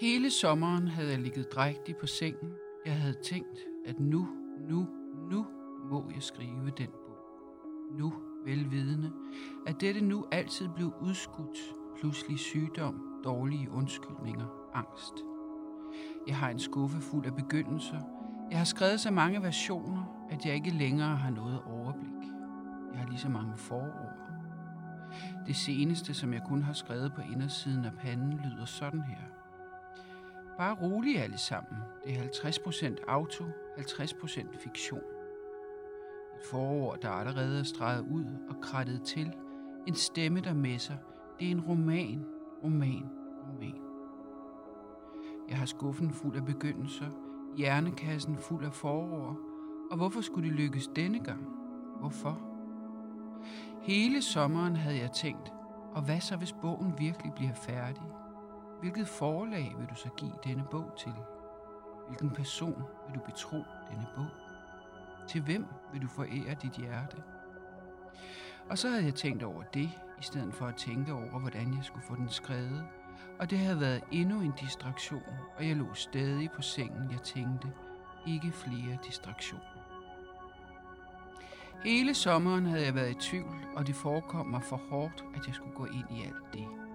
Hele sommeren havde jeg ligget drægtig på sengen. Jeg havde tænkt, at nu, nu, nu må jeg skrive den bog. Nu, velvidende, at dette nu altid blev udskudt. Pludselig sygdom, dårlige undskyldninger, angst. Jeg har en skuffe fuld af begyndelser. Jeg har skrevet så mange versioner, at jeg ikke længere har noget overblik. Jeg har lige så mange forord. Det seneste, som jeg kun har skrevet på indersiden af panden, lyder sådan her. Bare rolig alle sammen. Det er 50% auto, 50% fiktion. Et forår, der allerede er streget ud og krattet til. En stemme, der messer. Det er en roman, roman, roman. Jeg har skuffen fuld af begyndelser, hjernekassen fuld af forår. Og hvorfor skulle det lykkes denne gang? Hvorfor? Hele sommeren havde jeg tænkt, og hvad så hvis bogen virkelig bliver færdig? Hvilket forlag vil du så give denne bog til? Hvilken person vil du betro denne bog? Til hvem vil du forære dit hjerte? Og så havde jeg tænkt over det, i stedet for at tænke over, hvordan jeg skulle få den skrevet. Og det havde været endnu en distraktion, og jeg lå stadig på sengen, jeg tænkte, ikke flere distraktioner. Hele sommeren havde jeg været i tvivl, og det forekom mig for hårdt, at jeg skulle gå ind i alt det.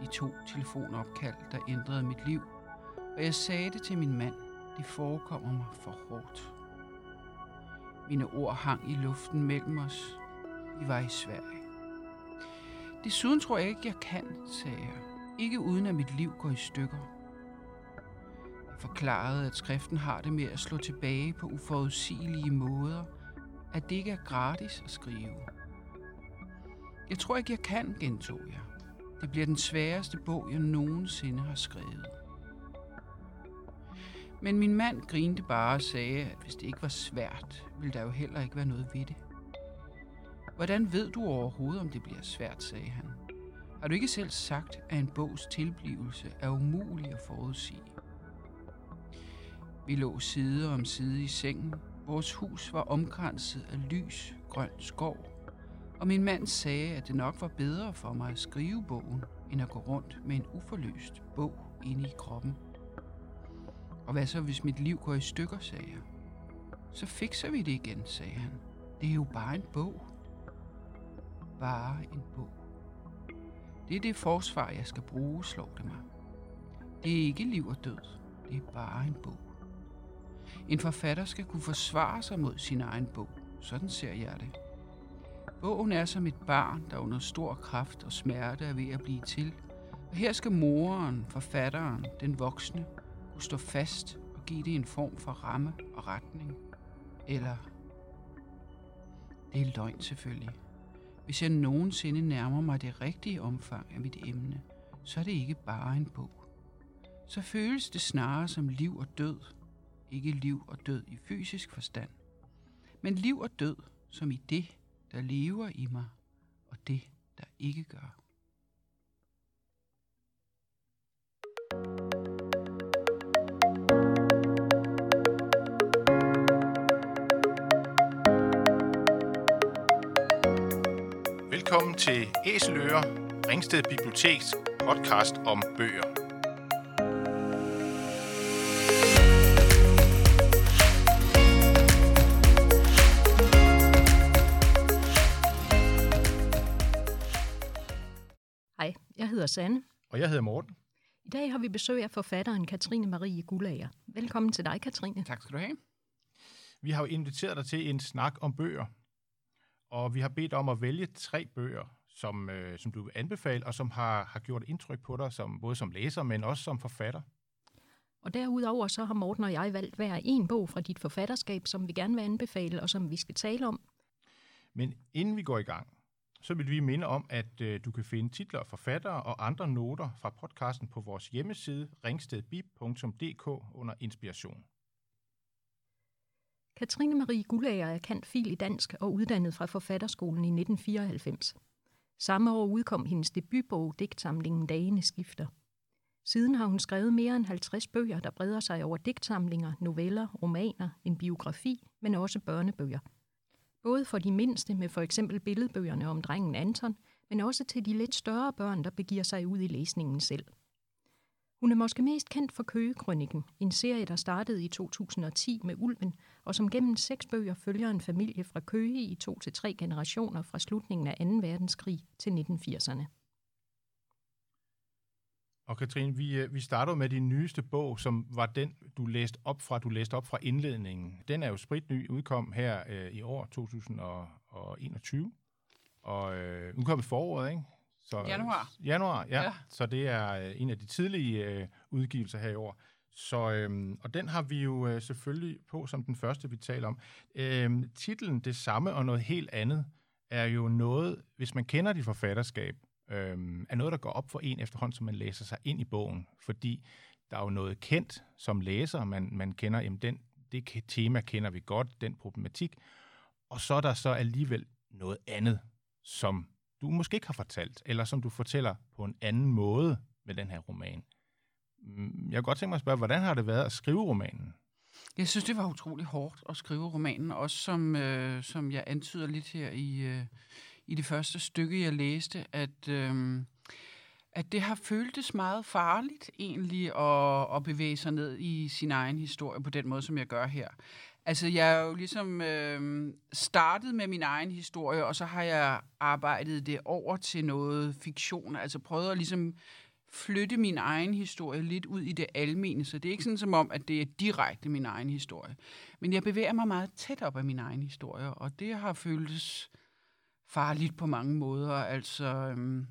De to telefonopkald, der ændrede mit liv, og jeg sagde det til min mand, det forekommer mig for hårdt. Mine ord hang i luften mellem os. Vi var i Sverige. Desuden tror jeg ikke, jeg kan, sagde jeg. Ikke uden at mit liv går i stykker. Jeg forklarede, at skriften har det med at slå tilbage på uforudsigelige måder, at det ikke er gratis at skrive. Jeg tror ikke, jeg kan, gentog jeg. Det bliver den sværeste bog, jeg nogensinde har skrevet. Men min mand grinte bare og sagde, at hvis det ikke var svært, ville der jo heller ikke være noget ved det. Hvordan ved du overhovedet, om det bliver svært, sagde han. Har du ikke selv sagt, at en bogs tilblivelse er umulig at forudsige? Vi lå side om side i sengen. Vores hus var omkranset af lys, grøn skov. Og min mand sagde, at det nok var bedre for mig at skrive bogen, end at gå rundt med en uforløst bog inde i kroppen. Og hvad så, hvis mit liv går i stykker, sagde jeg. Så fikser vi det igen, sagde han. Det er jo bare en bog. Bare en bog. Det er det forsvar, jeg skal bruge, slår det mig. Det er ikke liv og død. Det er bare en bog. En forfatter skal kunne forsvare sig mod sin egen bog. Sådan ser jeg det. Bogen er som et barn, der under stor kraft og smerte er ved at blive til. Og her skal moren, forfatteren, den voksne, kunne stå fast og give det en form for ramme og retning. Eller... Det er løgn selvfølgelig. Hvis jeg nogensinde nærmer mig det rigtige omfang af mit emne, så er det ikke bare en bog. Så føles det snarere som liv og død. Ikke liv og død i fysisk forstand, men liv og død som i det, der lever i mig, og det, der ikke gør. Velkommen til Æseløre, Ringsted Biblioteks podcast om bøger. Sanne. Og jeg hedder Morten. I dag har vi besøg af forfatteren Katrine Marie Gullager. Velkommen til dig, Katrine. Tak skal du have. Vi har jo inviteret dig til en snak om bøger. Og vi har bedt om at vælge tre bøger, som, øh, som du vil anbefale, og som har, har gjort indtryk på dig, som, både som læser, men også som forfatter. Og derudover så har Morten og jeg valgt hver en bog fra dit forfatterskab, som vi gerne vil anbefale, og som vi skal tale om. Men inden vi går i gang, så vil vi minde om, at øh, du kan finde titler, forfattere og andre noter fra podcasten på vores hjemmeside ringstedbib.dk under inspiration. Katrine Marie Gullager er kendt fil i dansk og uddannet fra Forfatterskolen i 1994. Samme år udkom hendes debutbog, digtsamlingen Dagene skifter. Siden har hun skrevet mere end 50 bøger, der breder sig over digtsamlinger, noveller, romaner, en biografi, men også børnebøger. Både for de mindste med for eksempel billedbøgerne om drengen Anton, men også til de lidt større børn, der begiver sig ud i læsningen selv. Hun er måske mest kendt for Køgekrøniken, en serie, der startede i 2010 med Ulven, og som gennem seks bøger følger en familie fra Køge i to til tre generationer fra slutningen af 2. verdenskrig til 1980'erne. Og Katrine, vi, øh, vi starter med din nyeste bog, som var den, du læste op fra, du læste op fra indledningen. Den er jo spritny, udkom her øh, i år, 2021, og øh, udkom i foråret, ikke? Så, januar. Januar, ja. ja. Så det er øh, en af de tidlige øh, udgivelser her i år. Så, øhm, og den har vi jo øh, selvfølgelig på som den første, vi taler om. Øhm, titlen Det samme og noget helt andet er jo noget, hvis man kender dit forfatterskab, øhm, er noget, der går op for en efterhånden, som man læser sig ind i bogen. Fordi der er jo noget kendt som læser, man, man kender, jamen den, det tema kender vi godt, den problematik. Og så er der så alligevel noget andet, som du måske ikke har fortalt, eller som du fortæller på en anden måde med den her roman. Mm, jeg kunne godt tænke mig at spørge, hvordan har det været at skrive romanen? Jeg synes, det var utrolig hårdt at skrive romanen, også som, øh, som jeg antyder lidt her i, øh, i det første stykke, jeg læste, at, øh, at det har føltes meget farligt egentlig at, at bevæge sig ned i sin egen historie på den måde, som jeg gør her. Altså, jeg er jo ligesom øh, startet med min egen historie, og så har jeg arbejdet det over til noget fiktion. Altså prøvet at ligesom flytte min egen historie lidt ud i det almene, så det er ikke sådan som om, at det er direkte min egen historie. Men jeg bevæger mig meget tæt op af min egen historie, og det har føltes farligt på mange måder. Altså, øhm,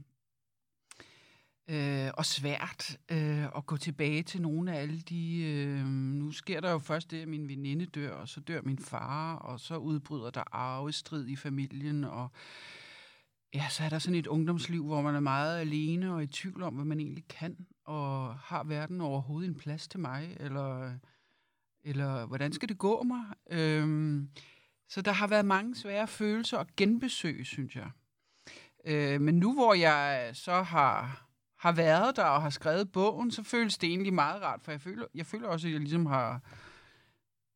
øh, og svært øh, at gå tilbage til nogle af alle de... Øh, nu sker der jo først det, at min veninde dør, og så dør min far, og så udbryder der arvestrid i familien, og ja, så er der sådan et ungdomsliv, hvor man er meget alene og i tvivl om, hvad man egentlig kan, og har verden overhovedet en plads til mig, eller, eller hvordan skal det gå mig? Øh, så der har været mange svære følelser at genbesøge, synes jeg. Øh, men nu hvor jeg så har har været der og har skrevet bogen, så føles det egentlig meget rart, for jeg føler, jeg føler også, at jeg ligesom har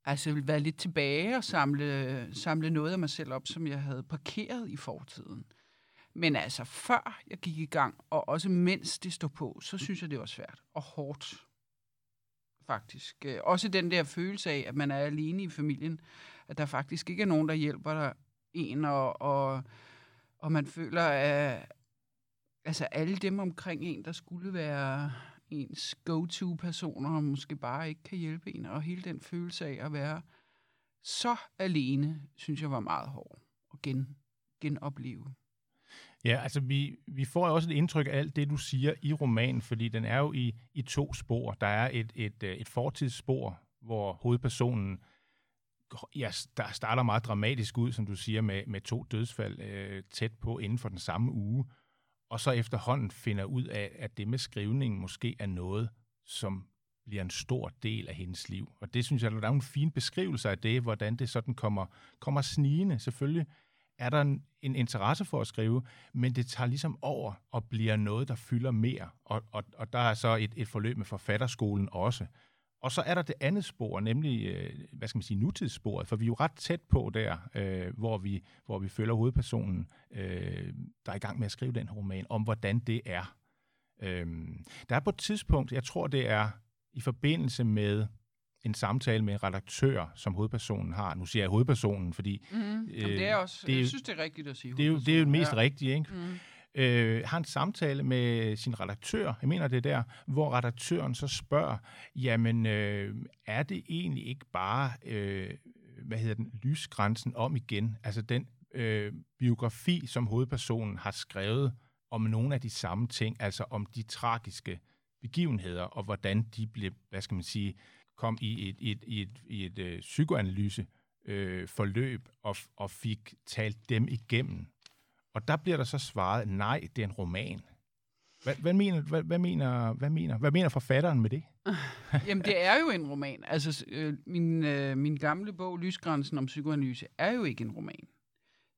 altså, været lidt tilbage og samle, samle noget af mig selv op, som jeg havde parkeret i fortiden. Men altså, før jeg gik i gang, og også mens det stod på, så synes jeg, det var svært og hårdt, faktisk. Øh, også den der følelse af, at man er alene i familien, at der faktisk ikke er nogen, der hjælper dig en, og, og, og man føler, at, altså alle dem omkring en, der skulle være ens go-to-personer, og måske bare ikke kan hjælpe en, og hele den følelse af at være så alene, synes jeg var meget hård at gen, genopleve. Ja, altså vi, vi får jo også et indtryk af alt det, du siger i romanen, fordi den er jo i, i to spor. Der er et, et, øh, et fortidsspor, hvor hovedpersonen ja, der starter meget dramatisk ud, som du siger, med, med to dødsfald øh, tæt på inden for den samme uge og så efterhånden finder ud af, at det med skrivningen måske er noget, som bliver en stor del af hendes liv. Og det synes jeg, der er en fin beskrivelse af det, hvordan det sådan kommer, kommer snigende. Selvfølgelig er der en, en interesse for at skrive, men det tager ligesom over og bliver noget, der fylder mere. Og, og, og der er så et, et forløb med forfatterskolen også, og så er der det andet spor, nemlig, øh, hvad skal man sige, nutidssporet, for vi er jo ret tæt på der, øh, hvor, vi, hvor vi følger hovedpersonen, øh, der er i gang med at skrive den roman, om hvordan det er. Øh, der er på et tidspunkt, jeg tror det er i forbindelse med en samtale med en redaktør, som hovedpersonen har. Nu siger jeg hovedpersonen, fordi... Mm, øh, det er også, det er, jeg synes, det er rigtigt at sige Det er jo det, er jo det mest ja. rigtige, ikke? Mm øh, har en samtale med sin redaktør, jeg mener det der, hvor redaktøren så spørger, jamen øh, er det egentlig ikke bare, øh, hvad hedder den, lysgrænsen om igen, altså den øh, biografi, som hovedpersonen har skrevet om nogle af de samme ting, altså om de tragiske begivenheder, og hvordan de blev, hvad skal man sige, kom i et, et, et, i et, i et øh, psykoanalyse øh, forløb og, og fik talt dem igennem. Og der bliver der så svaret, nej, det er en roman. Hvad, hvad, mener, hvad, hvad, mener, hvad, mener, hvad mener forfatteren med det? Jamen, det er jo en roman. Altså, øh, min, øh, min gamle bog, Lysgrænsen om psykoanalyse, er jo ikke en roman.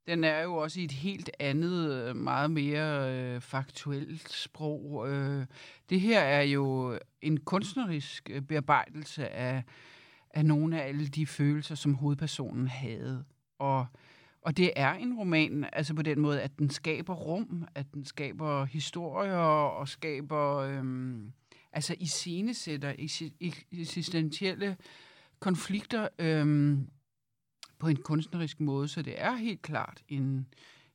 Den er jo også i et helt andet, øh, meget mere øh, faktuelt sprog. Øh, det her er jo en kunstnerisk øh, bearbejdelse af, af nogle af alle de følelser, som hovedpersonen havde. Og øh, og det er en roman, altså på den måde, at den skaber rum, at den skaber historier og skaber øhm, altså iscenesætter eksistentielle konflikter øhm, på en kunstnerisk måde, så det er helt klart en,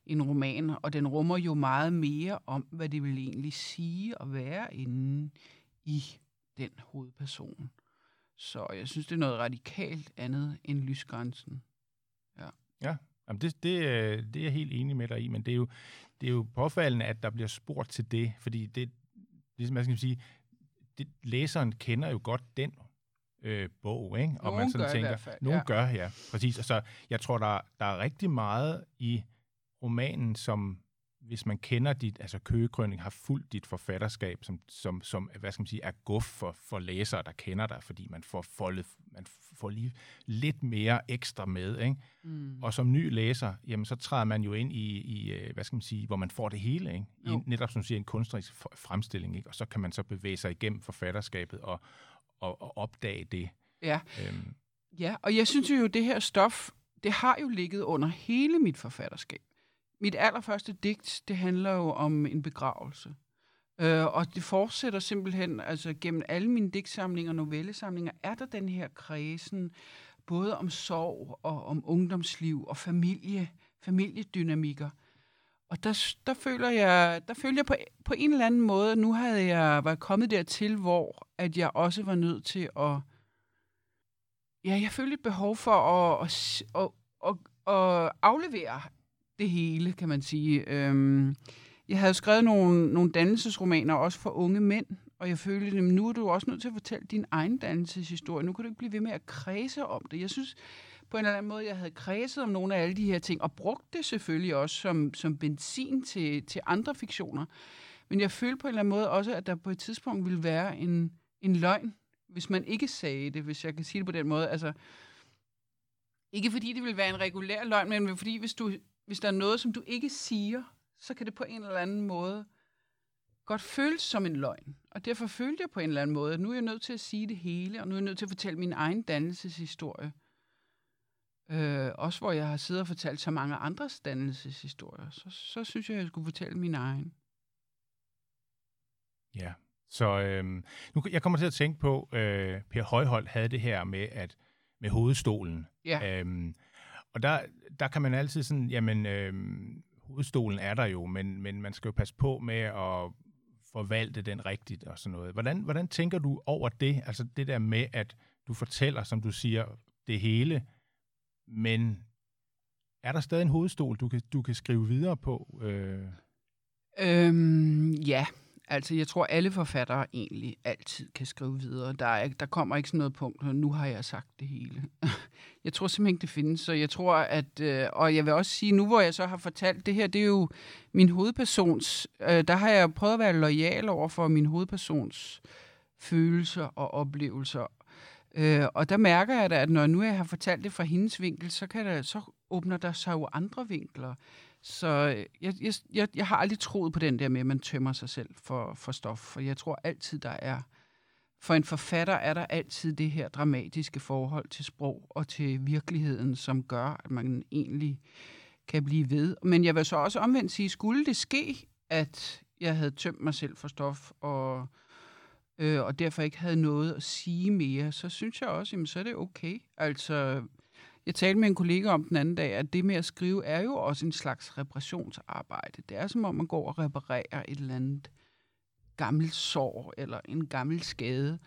en roman, og den rummer jo meget mere om, hvad det vil egentlig sige at være inde i den hovedperson. Så jeg synes, det er noget radikalt andet end lysgrænsen. Ja. Ja, Jamen det, det, øh, det er jeg helt enig med dig i, men det er jo, det er jo påfaldende, at der bliver spurgt til det, fordi det, ligesom jeg skal sige, det, læseren kender jo godt den øh, bog, ikke? Og nogen man sådan gør tænker, fald. Nogen ja. gør, ja, præcis. Altså, jeg tror, der, der er rigtig meget i romanen, som hvis man kender dit, altså køgekrønning har fuldt dit forfatterskab, som, som, som hvad skal man sige, er guf for, for læsere, der kender dig, fordi man får foldet, man får lige lidt mere ekstra med, ikke? Mm. Og som ny læser, jamen så træder man jo ind i, i, øh, hvad skal man sige, hvor man får det hele, ikke? I, netop som siger, en kunstnerisk fremstilling, ikke? Og så kan man så bevæge sig igennem forfatterskabet og, og, og opdage det. Ja. Øhm. ja, og jeg synes jo, det her stof, det har jo ligget under hele mit forfatterskab. Mit allerførste digt, det handler jo om en begravelse. Øh, og det fortsætter simpelthen, altså gennem alle mine digtsamlinger og novellesamlinger, er der den her kredsen, både om sorg og om ungdomsliv og familie, familiedynamikker. Og der, der føler jeg, der føler jeg på, på en eller anden måde, nu havde jeg været kommet dertil, hvor at jeg også var nødt til at, ja, jeg følte et behov for at, at, at, at, at aflevere det hele, kan man sige. Øhm, jeg havde skrevet nogle, nogle dannelsesromaner, også for unge mænd, og jeg følte, at nu er du også nødt til at fortælle din egen dannelseshistorie. Nu kan du ikke blive ved med at kredse om det. Jeg synes på en eller anden måde, jeg havde kredset om nogle af alle de her ting, og brugt det selvfølgelig også som, som benzin til, til andre fiktioner. Men jeg følte på en eller anden måde også, at der på et tidspunkt ville være en, en løgn, hvis man ikke sagde det, hvis jeg kan sige det på den måde. Altså, ikke fordi det ville være en regulær løgn, men fordi hvis, du, hvis der er noget, som du ikke siger, så kan det på en eller anden måde godt føles som en løgn. Og derfor følte jeg på en eller anden måde, at nu er jeg nødt til at sige det hele, og nu er jeg nødt til at fortælle min egen dannelseshistorie. Øh, også hvor jeg har siddet og fortalt så mange andres dannelseshistorier, så, så synes jeg, at jeg skulle fortælle min egen. Ja, så øh, nu, jeg kommer til at tænke på, øh, Per Højhold havde det her med, at med hovedstolen. Ja. Øhm, og der, der kan man altid sådan, jamen, øh, hovedstolen er der jo, men, men man skal jo passe på med at forvalte den rigtigt og sådan noget. Hvordan, hvordan tænker du over det? Altså det der med, at du fortæller, som du siger, det hele, men er der stadig en hovedstol, du kan, du kan skrive videre på? Øh? Øhm, ja, Altså, jeg tror, alle forfattere egentlig altid kan skrive videre. Der, er, der kommer ikke sådan noget punkt, nu har jeg sagt det hele. jeg tror simpelthen ikke, det findes. Så jeg tror, at... Øh, og jeg vil også sige, nu hvor jeg så har fortalt det her, det er jo min hovedpersons... Øh, der har jeg prøvet at være lojal over for min hovedpersons følelser og oplevelser. Øh, og der mærker jeg da, at når nu jeg har fortalt det fra hendes vinkel, så, kan der, så åbner der sig jo andre vinkler. Så øh, jeg, jeg, jeg, jeg har aldrig troet på den der med, at man tømmer sig selv for, for stof, for jeg tror altid, der er... For en forfatter er der altid det her dramatiske forhold til sprog og til virkeligheden, som gør, at man egentlig kan blive ved. Men jeg vil så også omvendt sige, skulle det ske, at jeg havde tømt mig selv for stof, og, øh, og derfor ikke havde noget at sige mere, så synes jeg også, jamen, så er det okay. Altså, jeg talte med en kollega om den anden dag, at det med at skrive er jo også en slags reparationsarbejde. Det er som om, man går og reparerer et eller andet gammelt sår eller en gammel skade.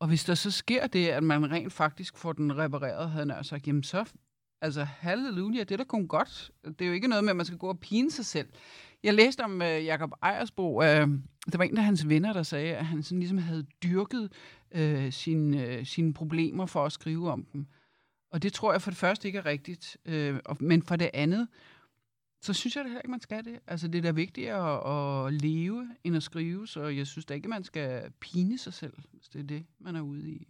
Og hvis der så sker det, at man rent faktisk får den repareret, havde jeg sagt, jamen så, altså halleluja, det er da kun godt. Det er jo ikke noget med, at man skal gå og pine sig selv. Jeg læste om øh, uh, Jakob Ejersbo, uh, der var en af hans venner, der sagde, at han sådan ligesom havde dyrket øh, uh, sine, uh, sine problemer for at skrive om dem. Og det tror jeg for det første ikke er rigtigt. Øh, men for det andet, så synes jeg da heller ikke, man skal det. Altså, det er da vigtigere at, at leve, end at skrive, så jeg synes da ikke, man skal pine sig selv, hvis det er det, man er ude i.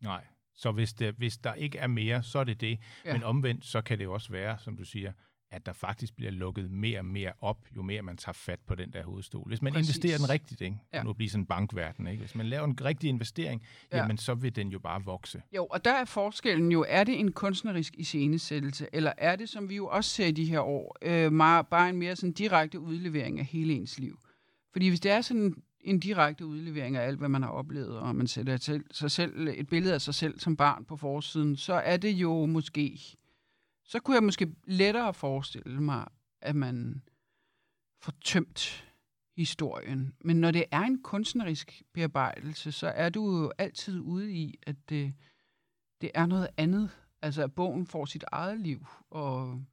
Nej, så hvis, det, hvis der ikke er mere, så er det det. Ja. Men omvendt, så kan det jo også være, som du siger, at der faktisk bliver lukket mere og mere op, jo mere man tager fat på den der hovedstol. Hvis man Præcis. investerer den rigtigt, ikke? Ja. nu bliver sådan en bankverden, ikke? hvis man laver en rigtig investering, ja. jamen så vil den jo bare vokse. Jo, og der er forskellen jo, er det en kunstnerisk iscenesættelse, eller er det, som vi jo også ser i de her år, øh, meget, bare en mere sådan direkte udlevering af hele ens liv? Fordi hvis det er sådan en direkte udlevering af alt, hvad man har oplevet, og man sætter sig selv, et billede af sig selv som barn på forsiden, så er det jo måske, så kunne jeg måske lettere forestille mig, at man får tømt historien. Men når det er en kunstnerisk bearbejdelse, så er du jo altid ude i, at det, det er noget andet. Altså, at bogen får sit eget liv, og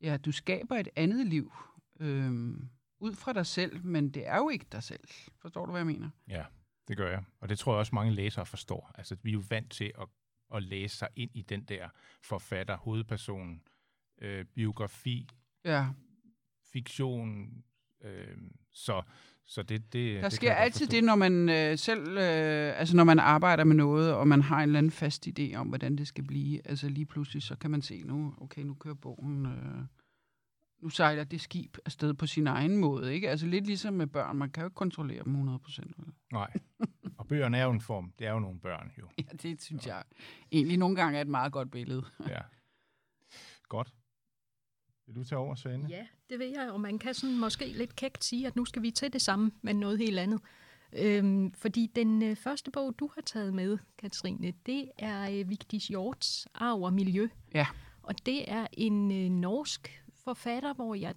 ja, du skaber et andet liv øhm, ud fra dig selv, men det er jo ikke dig selv. Forstår du, hvad jeg mener? Ja, det gør jeg. Og det tror jeg også, mange læsere forstår. Altså, vi er jo vant til at, at læse sig ind i den der forfatter, hovedpersonen, øh, biografi, Ja. fiktion, øh, så, så det, det Der det sker altid det, når man øh, selv, øh, altså når man arbejder med noget, og man har en eller anden fast idé om, hvordan det skal blive. Altså lige pludselig, så kan man se nu, okay, nu kører bogen, øh, nu sejler det skib afsted på sin egen måde, ikke? Altså lidt ligesom med børn, man kan jo ikke kontrollere dem 100%. vel? Nej. Og bøgerne er jo en form. Det er jo nogle børn, jo. Ja, det synes jeg egentlig nogle gange er et meget godt billede. Ja. Godt. Vil du tage over, Svane? Ja, det ved jeg, og man kan sådan måske lidt kægt sige, at nu skal vi til det samme, men noget helt andet. Øhm, fordi den øh, første bog, du har taget med, Katrine, det er øh, Vigdis Hjorts Arv og Miljø. Ja. Og det er en øh, norsk forfatter, hvor jeg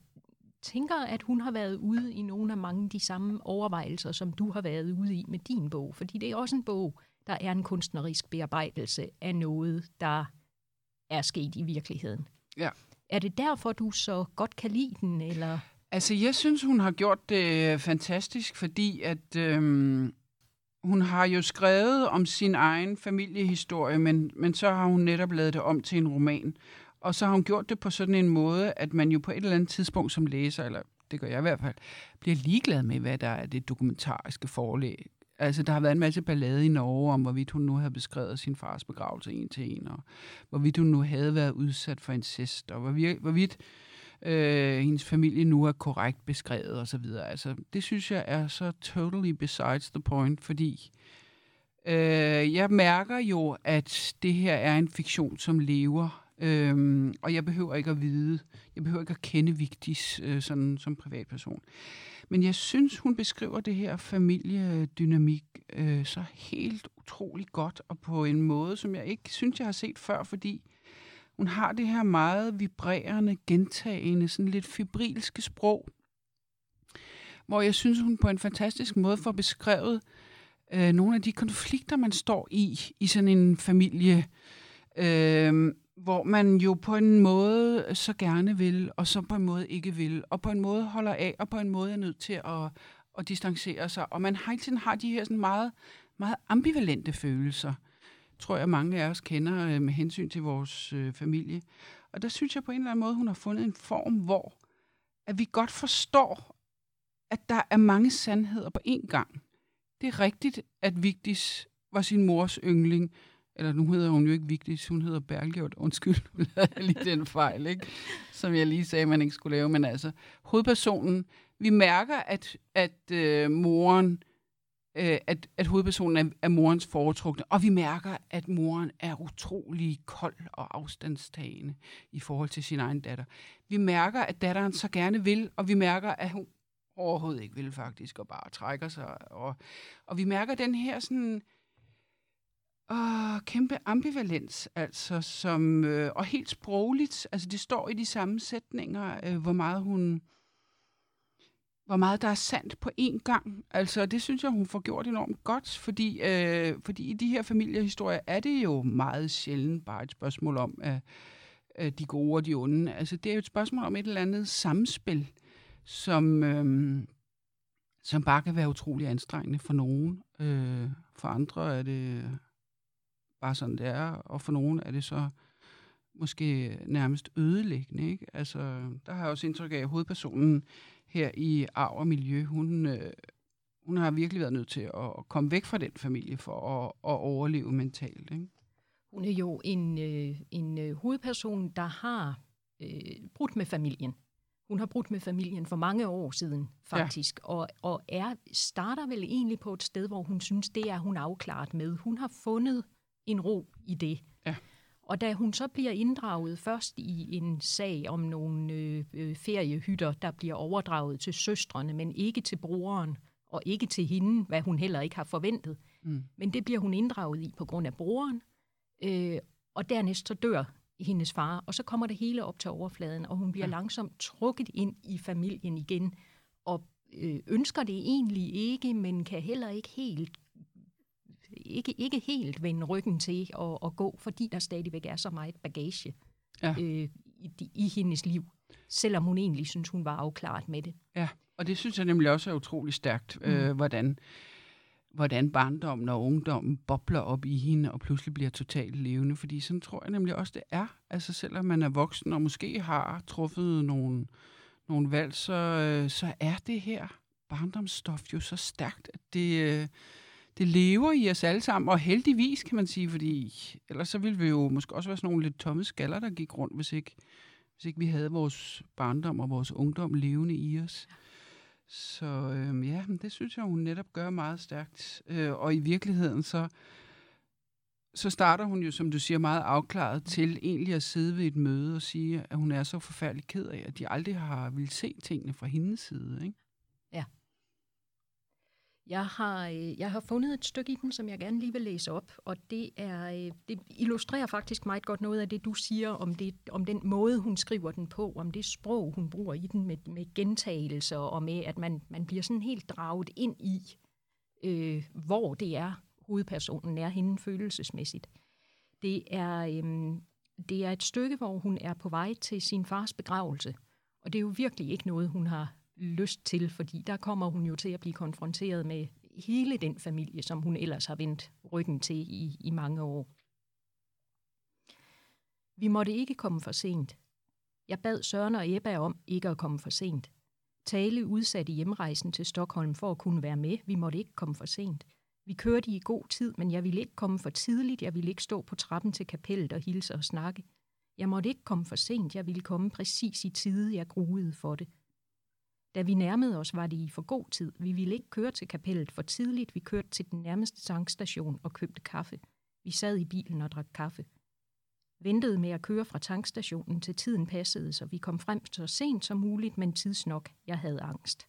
tænker, at hun har været ude i nogle af mange af de samme overvejelser, som du har været ude i med din bog. Fordi det er også en bog, der er en kunstnerisk bearbejdelse af noget, der er sket i virkeligheden. Ja. Er det derfor, du så godt kan lide den, eller... Altså, jeg synes, hun har gjort det fantastisk, fordi at øhm, hun har jo skrevet om sin egen familiehistorie, men, men så har hun netop lavet det om til en roman. Og så har hun gjort det på sådan en måde, at man jo på et eller andet tidspunkt som læser, eller det gør jeg i hvert fald, bliver ligeglad med, hvad der er det dokumentariske forlæg. Altså, der har været en masse ballade i Norge om, hvorvidt hun nu havde beskrevet sin fars begravelse en til en, og hvorvidt hun nu havde været udsat for incest, og hvorvidt, hvorvidt øh, hendes familie nu er korrekt beskrevet og så videre. Altså, det synes jeg er så totally besides the point, fordi øh, jeg mærker jo, at det her er en fiktion, som lever, øh, og jeg behøver ikke at vide, jeg behøver ikke at kende Vigtis øh, sådan, som privatperson. Men jeg synes, hun beskriver det her familiedynamik øh, så helt utrolig godt, og på en måde, som jeg ikke synes, jeg har set før, fordi hun har det her meget vibrerende, gentagende, sådan lidt fibrilske sprog, hvor jeg synes, hun på en fantastisk måde får beskrevet øh, nogle af de konflikter, man står i, i sådan en familie, øh, hvor man jo på en måde så gerne vil, og så på en måde ikke vil, og på en måde holder af, og på en måde er nødt til at, at distancere sig. Og man hele tiden har de her sådan meget, meget ambivalente følelser, tror jeg mange af os kender øh, med hensyn til vores øh, familie. Og der synes jeg på en eller anden måde, hun har fundet en form, hvor at vi godt forstår, at der er mange sandheder på én gang. Det er rigtigt, at Vigdis var sin mors yndling, eller nu hedder hun jo ikke Vigdis, hun hedder Bergljot, undskyld, nu lige den fejl, ikke? som jeg lige sagde, man ikke skulle lave, men altså, hovedpersonen, vi mærker, at, at øh, moren, øh, at, at hovedpersonen er, er morens foretrukne, og vi mærker, at moren er utrolig kold og afstandstagende i forhold til sin egen datter. Vi mærker, at datteren så gerne vil, og vi mærker, at hun overhovedet ikke vil faktisk, og bare trækker sig. Og, og vi mærker den her sådan åh, kæmpe ambivalens, altså, som, øh, og helt sprogligt, altså det står i de samme sætninger, øh, hvor meget hun, hvor meget der er sandt på én gang. Altså, det synes jeg, hun får gjort enormt godt, fordi, øh, fordi i de her familiehistorier er det jo meget sjældent bare et spørgsmål om øh, øh, de gode og de onde. Altså, det er jo et spørgsmål om et eller andet samspil, som, øh, som bare kan være utrolig anstrengende for nogen. Øh, for andre er det bare sådan, det er, og for nogen er det så måske nærmest ødelæggende. Ikke? Altså, der har jeg også indtryk af, at hovedpersonen her i Arv og Miljø, hun, øh, hun har virkelig været nødt til at, komme væk fra den familie for at, at overleve mentalt. Ikke? Hun er jo en, øh, en øh, hovedperson, der har øh, brudt med familien. Hun har brudt med familien for mange år siden, faktisk, ja. og, og er, starter vel egentlig på et sted, hvor hun synes, det er hun afklaret med. Hun har fundet en ro i det. Ja. Og da hun så bliver inddraget først i en sag om nogle øh, øh, feriehytter, der bliver overdraget til søstrene, men ikke til broren, og ikke til hende, hvad hun heller ikke har forventet. Mm. Men det bliver hun inddraget i på grund af broren, øh, og dernæst så dør hendes far, og så kommer det hele op til overfladen, og hun bliver ja. langsomt trukket ind i familien igen, og øh, ønsker det egentlig ikke, men kan heller ikke helt ikke, ikke helt vende ryggen til at, at gå, fordi der stadigvæk er så meget bagage Ja. øh, i, i hendes liv, selvom hun egentlig synes, hun var afklaret med det. Ja, og det synes jeg nemlig også er utrolig stærkt, mm. øh, hvordan, hvordan barndommen og ungdommen bobler op i hende og pludselig bliver totalt levende. Fordi sådan tror jeg nemlig også, det er. Altså selvom man er voksen og måske har truffet nogle, nogle valg, så, øh, så er det her barndomsstof jo så stærkt, at det, øh, det lever i os alle sammen. Og heldigvis, kan man sige, fordi ellers så ville vi jo måske også være sådan nogle lidt tomme skaller, der gik rundt, hvis ikke, hvis ikke vi havde vores barndom og vores ungdom levende i os. Så øhm, ja, det synes jeg, hun netop gør meget stærkt. Øh, og i virkeligheden så, så starter hun jo, som du siger, meget afklaret til egentlig at sidde ved et møde og sige, at hun er så forfærdelig ked af, at de aldrig har ville se tingene fra hendes side. Ikke? Jeg har, øh, jeg har fundet et stykke i den, som jeg gerne lige vil læse op, og det, er, øh, det illustrerer faktisk meget godt noget af det, du siger om, det, om den måde, hun skriver den på, om det sprog, hun bruger i den med, med gentagelser, og med, at man, man bliver sådan helt draget ind i, øh, hvor det er, hovedpersonen er hende følelsesmæssigt. Det er, øh, det er et stykke, hvor hun er på vej til sin fars begravelse, og det er jo virkelig ikke noget, hun har lyst til, fordi der kommer hun jo til at blive konfronteret med hele den familie, som hun ellers har vendt ryggen til i, i mange år. Vi måtte ikke komme for sent. Jeg bad Søren og Ebba om ikke at komme for sent. Tale udsatte hjemrejsen til Stockholm for at kunne være med. Vi måtte ikke komme for sent. Vi kørte i god tid, men jeg ville ikke komme for tidligt. Jeg ville ikke stå på trappen til kapellet og hilse og snakke. Jeg måtte ikke komme for sent. Jeg ville komme præcis i tide. Jeg gruede for det. Da vi nærmede os, var det i for god tid. Vi ville ikke køre til kapellet for tidligt. Vi kørte til den nærmeste tankstation og købte kaffe. Vi sad i bilen og drak kaffe. Ventede med at køre fra tankstationen til tiden passede, så vi kom frem så sent som muligt, men tidsnok. Jeg havde angst.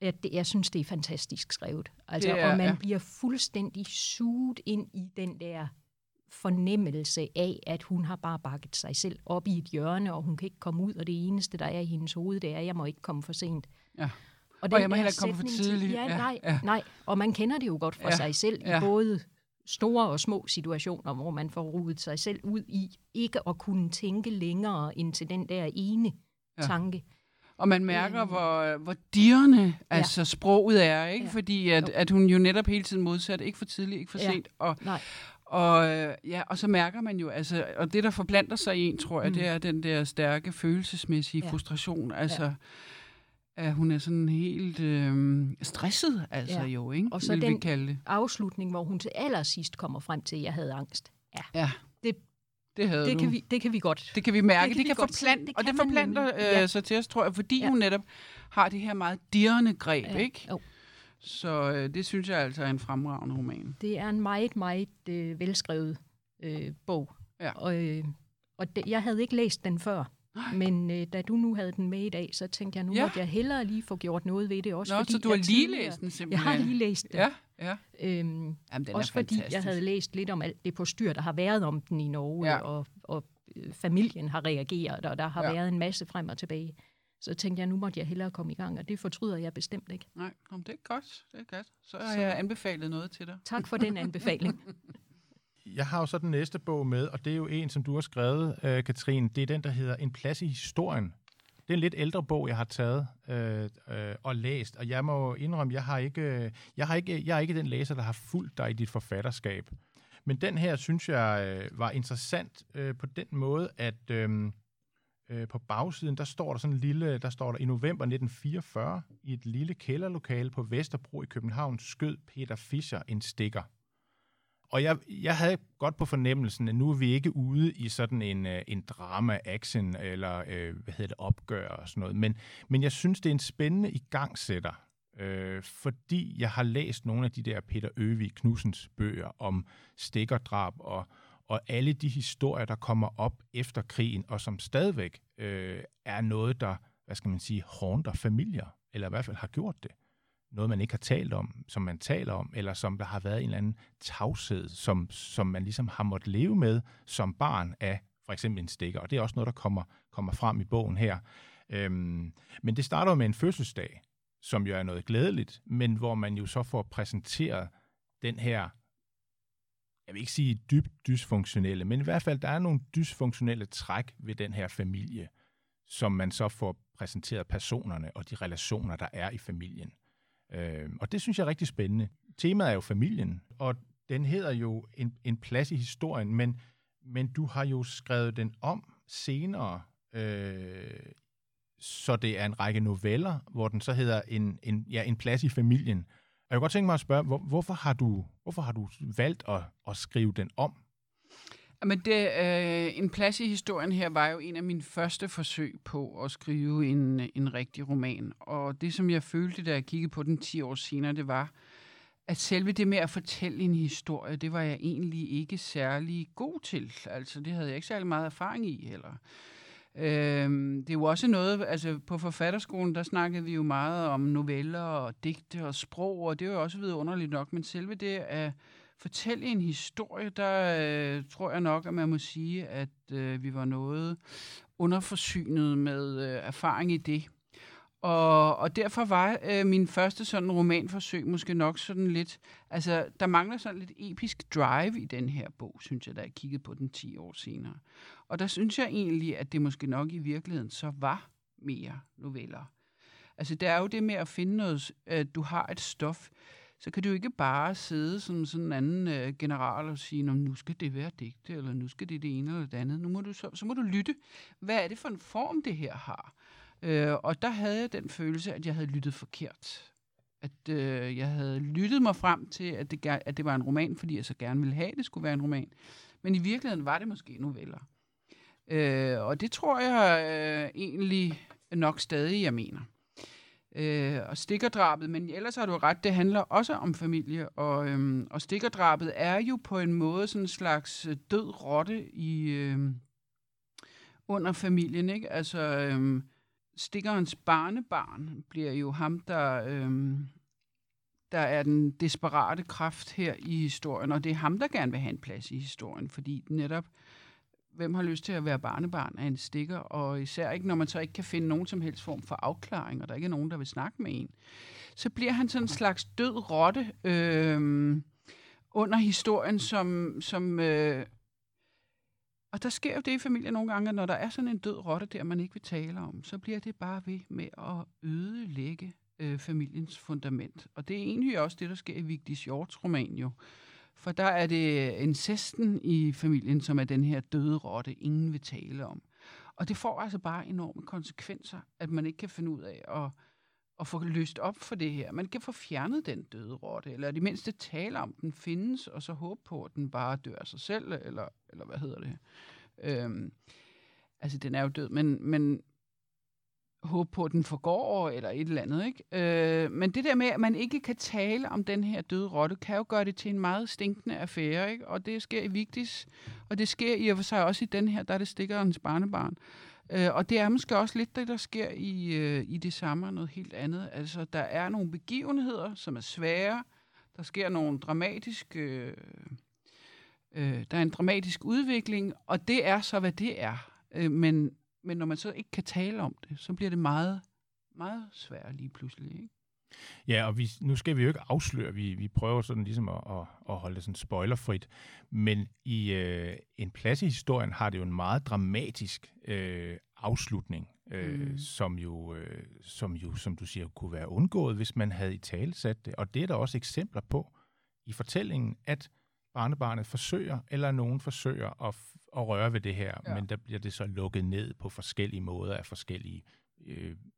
Jeg, det, jeg synes, det er fantastisk skrevet. Altså, Det er- og man ja. bliver fuldstændig suget ind i den der fornemmelse af, at hun har bare bakket sig selv op i et hjørne, og hun kan ikke komme ud, og det eneste, der er i hendes hoved, det er, at jeg må ikke komme for sent. Ja. Og, jeg må heller ikke komme for tidligt. Ja, Ja, nej, ja. nej. Og man kender det jo godt fra Ja, sig selv ja. i både store og små situationer, hvor man får rodet sig selv ud i ikke at kunne tænke længere end til den der ene Ja. ja. tanke. Og man mærker, Øh. hvor, hvor dirrende altså, sproget er, ikke? Ja. Fordi at, at hun jo netop hele tiden modsat, ikke for tidligt, ikke for Ja. sent. Og, Nej. Og, øh, ja, og så mærker man jo, altså, og det der forplanter sig i en, tror jeg, Mm. det er den der stærke følelsesmæssige Ja. frustration. Altså, at hun er sådan helt øh, stresset, altså Ja. jo, ikke? Og så Vil vi den- kalde det. Afslutning, hvor hun til allersidst kommer frem til, at jeg havde angst. Ja, Det- det havde Det du. kan, vi, det kan vi godt. Det kan vi mærke. Det Det kan kan, det kan forplante, Det og det kan forplanter øh, Ja. sig til os, tror jeg, fordi Ja. hun netop har det her meget dirrende greb, Ja, ikke? jo. Så øh, det synes jeg altså er en fremragende roman. Det er en meget, meget øh, velskrevet øh, bog. Ja. Og, øh, og det, jeg havde ikke læst den før. Nej. Men øh, da du nu havde den med i dag, så tænkte jeg, nu Ja. måtte jeg hellere lige få gjort noget ved det. Også Nå, fordi så du har jeg lige læst den Jeg simpelthen? har lige læst den. Ja, ja. Øhm, Jamen, den også fordi fantastisk. jeg havde læst lidt om alt det på styr, der har været om den i Norge, Ja. og, og øh, familien har reageret, og der har ja. været en masse frem og tilbage. Så tænkte jeg, nu måtte jeg hellere komme i gang, og det fortryder jeg bestemt ikke. Nej, men det er godt. Det er godt. Så har jeg anbefalet noget til dig. Tak for den anbefaling. Jeg har jo så den næste bog med, og det er jo en, som du har skrevet, øh, Katrine. Det er den, der hedder En plads i historien. Det er en lidt ældre bog, jeg har taget øh, øh, og læst, og jeg må indrømme, jeg har ikke, øh, jeg har ikke, jeg er ikke den læser, der har fulgt dig i dit forfatterskab. Men den her synes jeg øh, var interessant øh, på den måde, at øh, øh, på bagsiden, der står der sådan en lille, der står der i november 1944, i et lille kælderlokale på Vesterbro i København, skød Peter Fischer en stikker. Og jeg, jeg havde godt på fornemmelsen, at nu er vi ikke ude i sådan en, øh, en drama-action eller øh, hvad hedder det, opgør og sådan noget. Men, men jeg synes, det er en spændende igangsætter, øh, fordi jeg har læst nogle af de der Peter Øvig Knudsens bøger om stikkerdrab og, og alle de historier, der kommer op efter krigen, og som stadigvæk øh, er noget, der, hvad skal man sige, håndter familier eller i hvert fald har gjort det. Noget, man ikke har talt om, som man taler om, eller som der har været en eller anden tavshed, som, som man ligesom har måttet leve med som barn af for eksempel en stikker. Og det er også noget, der kommer, kommer frem i bogen her. Øhm, men det starter med en fødselsdag, som jo er noget glædeligt, men hvor man jo så får præsenteret den her, jeg vil ikke sige dybt dysfunktionelle, men i hvert fald, der er nogle dysfunktionelle træk ved den her familie, som man så får præsenteret personerne og de relationer, der er i familien. Øh, og det synes jeg er rigtig spændende. Temaet er jo familien, og den hedder jo en, en plads i historien, men, men du har jo skrevet den om senere, øh, så det er en række noveller, hvor den så hedder en, en, ja, en plads i familien. Jeg kunne godt tænke mig at spørge, hvor, hvorfor, har du, hvorfor har du valgt at, at skrive den om? Men det, øh, en plads i historien her var jo en af mine første forsøg på at skrive en, en rigtig roman. Og det, som jeg følte, da jeg kiggede på den 10 år senere, det var, at selve det med at fortælle en historie, det var jeg egentlig ikke særlig god til. Altså, det havde jeg ikke særlig meget erfaring i heller. Øhm, det er jo også noget, altså på forfatterskolen, der snakkede vi jo meget om noveller og digte og sprog, og det er jo også vidunderligt nok, men selve det at fortælle en historie, der øh, tror jeg nok, at man må sige, at øh, vi var noget underforsynet med øh, erfaring i det. Og, og derfor var øh, min første sådan romanforsøg måske nok sådan lidt, altså der mangler sådan lidt episk drive i den her bog, synes jeg, da jeg kiggede på den 10 år senere. Og der synes jeg egentlig, at det måske nok i virkeligheden så var mere noveller. Altså det er jo det med at finde noget, at du har et stof, så kan du ikke bare sidde som sådan en anden øh, general og sige, nu skal det være digte, eller nu skal det det ene eller det andet. Nu må du så, så må du lytte. Hvad er det for en form, det her har? Øh, og der havde jeg den følelse, at jeg havde lyttet forkert. At øh, jeg havde lyttet mig frem til, at det, at det var en roman, fordi jeg så gerne ville have, at det skulle være en roman. Men i virkeligheden var det måske noveller. Øh, og det tror jeg øh, egentlig nok stadig, jeg mener. Øh, og stikkerdrabet, men ellers har du ret, det handler også om familie, og, øhm, og stikkerdrabet er jo på en måde sådan en slags øh, død rotte i, øhm, under familien, ikke? Altså, øhm, stikkerens barnebarn bliver jo ham, der, øhm, der er den desperate kraft her i historien, og det er ham, der gerne vil have en plads i historien, fordi netop, hvem har lyst til at være barnebarn af en stikker, og især ikke, når man så ikke kan finde nogen som helst form for afklaring, og der ikke er nogen, der vil snakke med en, så bliver han sådan en slags død rotte øhm, under historien, som, som øh, og der sker jo det i familien nogle gange, at når der er sådan en død rotte der, man ikke vil tale om, så bliver det bare ved med at ødelægge øh, familiens fundament. Og det er egentlig også det, der sker i Vigdis Hjorts roman jo. For der er det incesten i familien, som er den her døde rotte, ingen vil tale om. Og det får altså bare enorme konsekvenser, at man ikke kan finde ud af at, at få løst op for det her. Man kan få fjernet den døde rotte, eller det mindste tale om, den findes, og så håbe på, at den bare dør af sig selv, eller, eller hvad hedder det. Øhm, altså, den er jo død, men, men håbe på, at den forgår, eller et eller andet. Ikke? Øh, men det der med, at man ikke kan tale om den her døde rotte, kan jo gøre det til en meget stinkende affære. Ikke? Og det sker i Vigtis, og det sker i og for sig også i den her, der er det stikkerens barnebarn. Øh, Øh, og det er måske også lidt det, der sker i, øh, i det samme og noget helt andet. Altså, der er nogle begivenheder, som er svære. Der sker nogle dramatiske... Øh, øh, der er en dramatisk udvikling, og det er så, hvad det er. Øh, men, men når man så ikke kan tale om det, så bliver det meget, meget svært lige pludselig. Ikke? Ja, og vi, nu skal vi jo ikke afsløre, vi, vi prøver sådan ligesom at, at, at holde det sådan spoilerfrit, men i øh, en plads i historien har det jo en meget dramatisk øh, afslutning, øh, mm. som, jo, øh, som jo, som du siger, kunne være undgået, hvis man havde i tale sat det. Og det er der også eksempler på i fortællingen, at barnebarnet forsøger, eller nogen forsøger at, at røre ved det her, ja. men der bliver det så lukket ned på forskellige måder af forskellige øh,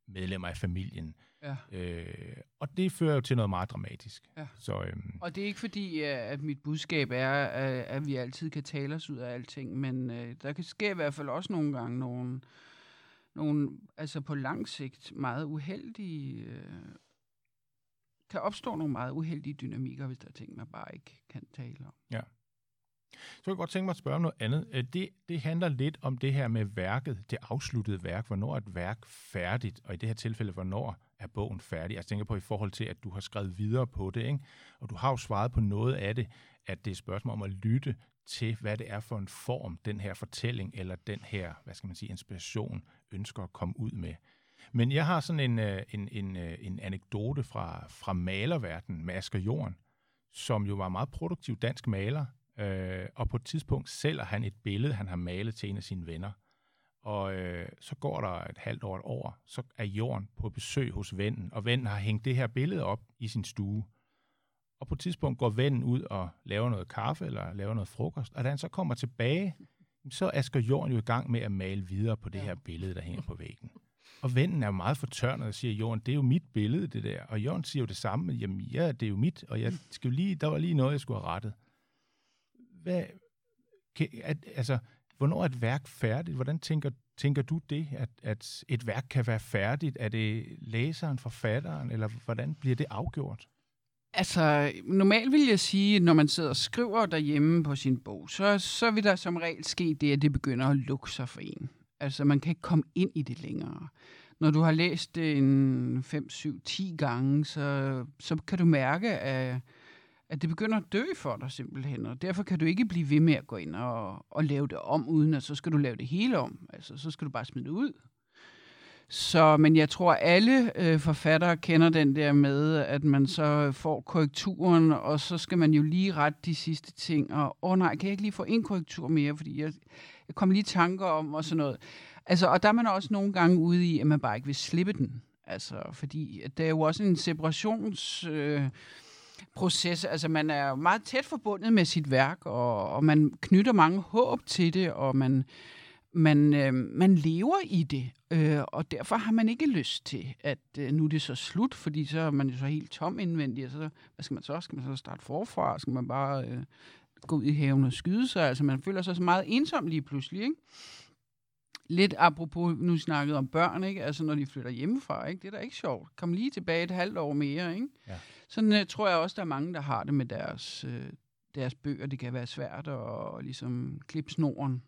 medlemmer af familien. Ja. Øh, og det fører jo til noget meget dramatisk. Ja. Så, øhm, og det er ikke fordi, at mit budskab er, at vi altid kan tale os ud af alting, men øh, der kan ske i hvert fald også nogle gange nogle, nogle altså på lang sigt meget uheldige, øh, kan opstå nogle meget uheldige dynamikker, hvis der er ting, man bare ikke kan tale om. Ja. Så jeg godt tænke mig at spørge om noget andet. Øh, det, det handler lidt om det her med værket, det afsluttede værk. Hvornår er et værk færdigt, og i det her tilfælde, hvornår er bogen færdig? Altså, jeg tænker på i forhold til, at du har skrevet videre på det, ikke? og du har jo svaret på noget af det, at det er et spørgsmål om at lytte til, hvad det er for en form, den her fortælling eller den her, hvad skal man sige, inspiration ønsker at komme ud med. Men jeg har sådan en, øh, en, en, øh, en anekdote fra, fra malerverdenen med Asger Jorden, som jo var en meget produktiv dansk maler, øh, og på et tidspunkt sælger han et billede, han har malet til en af sine venner. Og øh, så går der et halvt år et år, så er Jorden på besøg hos vennen, og vennen har hængt det her billede op i sin stue. Og på et tidspunkt går vennen ud og laver noget kaffe eller laver noget frokost, og da han så kommer tilbage, så er Asger Jorden jo i gang med at male videre på det her billede, der hænger på væggen. Og vennen er jo meget fortørnet og siger, Jorden, det er jo mit billede, det der. Og Jorden siger jo det samme, jamen ja, det er jo mit, og jeg skal lige, der var lige noget, jeg skulle have rettet. Hvad, kan, at, altså, hvornår er et værk færdigt? Hvordan tænker, tænker du det, at, at et værk kan være færdigt? Er det læseren, forfatteren, eller hvordan bliver det afgjort? Altså, normalt vil jeg sige, at når man sidder og skriver derhjemme på sin bog, så, så vil der som regel ske det, at det begynder at lukke sig for en. Altså, man kan ikke komme ind i det længere. Når du har læst det en 5, 7, 10 gange, så, så kan du mærke, at, at det begynder at dø for dig simpelthen. Og derfor kan du ikke blive ved med at gå ind og, og lave det om, uden at så skal du lave det hele om. Altså, så skal du bare smide det ud. Så, men jeg tror, alle øh, forfattere kender den der med, at man så får korrekturen, og så skal man jo lige rette de sidste ting. Og åh oh, nej, kan jeg ikke lige få en korrektur mere, fordi jeg, jeg kom lige i tanker om og sådan noget. Altså, og der er man også nogle gange ude i, at man bare ikke vil slippe den. Altså, fordi det er jo også en separations... Øh, proces. Altså, man er meget tæt forbundet med sit værk, og, og man knytter mange håb til det, og man, man, øh, man lever i det, øh, og derfor har man ikke lyst til, at øh, nu er det så slut, fordi så er man jo så helt tom indvendig, og så hvad skal man så? Skal man så starte forfra? Skal man bare øh, gå ud i haven og skyde sig? Altså, man føler sig så meget ensom lige pludselig, ikke? Lidt apropos, nu snakkede om børn, ikke? Altså, når de flytter hjemmefra, ikke? Det er da ikke sjovt. Kom lige tilbage et halvt år mere, ikke? Ja. Sådan uh, tror jeg også, der er mange, der har det med deres, uh, deres bøger. Det kan være svært at ligesom klippe snoren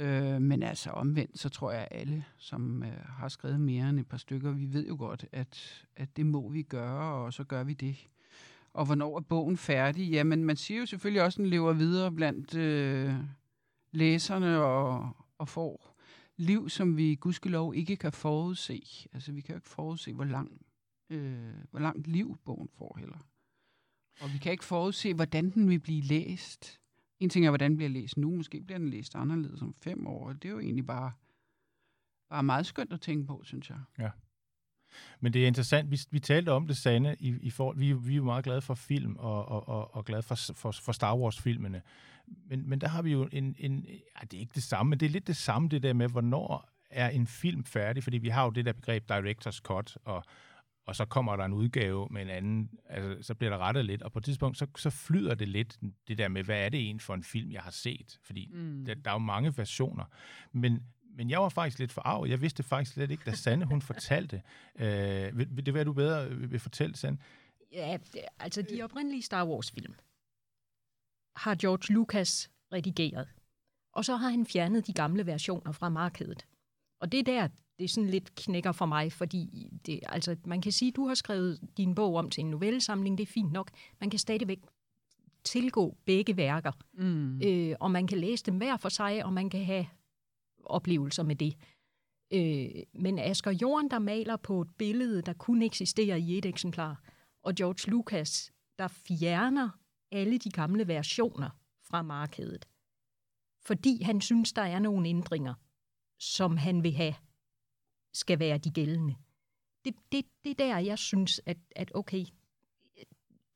Øh, men altså omvendt, så tror jeg, at alle, som øh, har skrevet mere end et par stykker, vi ved jo godt, at, at det må vi gøre, og så gør vi det. Og hvornår er bogen færdig? Jamen, man siger jo selvfølgelig også, at den lever videre blandt øh, læserne og, og får liv, som vi gudskelov ikke kan forudse. Altså, vi kan jo ikke forudse, hvor, lang, øh, hvor langt liv bogen får heller. Og vi kan ikke forudse, hvordan den vil blive læst. En ting er, hvordan bliver læst nu. Måske bliver den læst anderledes om fem år. Det er jo egentlig bare, bare meget skønt at tænke på, synes jeg. Ja. Men det er interessant, vi, vi talte om det, Sande, i, i for, vi, vi er jo meget glade for film og, og, og, og glade for, for, for Star Wars-filmene. Men, men der har vi jo en, en, ja, det er ikke det samme, men det er lidt det samme, det der med, hvornår er en film færdig, fordi vi har jo det der begreb director's cut, og, og så kommer der en udgave med en anden, altså, så bliver der rettet lidt, og på et tidspunkt, så, så flyder det lidt, det der med, hvad er det egentlig for en film, jeg har set? Fordi mm. der, der er jo mange versioner. Men, men jeg var faktisk lidt forarvet. Jeg vidste faktisk slet ikke, da Sanne, hun fortalte. Øh, vil, vil det være, du bedre vil fortælle, Sanne? Ja, altså de oprindelige Star Wars-film har George Lucas redigeret. Og så har han fjernet de gamle versioner fra markedet. Og det er der, det er sådan lidt knækker for mig, fordi det, altså, man kan sige, at du har skrevet din bog om til en novellesamling, det er fint nok. Man kan stadigvæk tilgå begge værker, mm. øh, og man kan læse dem hver for sig, og man kan have oplevelser med det. Øh, men Asger Jorden, der maler på et billede, der kun eksisterer i et eksemplar, og George Lucas, der fjerner alle de gamle versioner fra markedet, fordi han synes, der er nogle ændringer, som han vil have skal være de gældende. Det, det, det er der, jeg synes, at, at okay,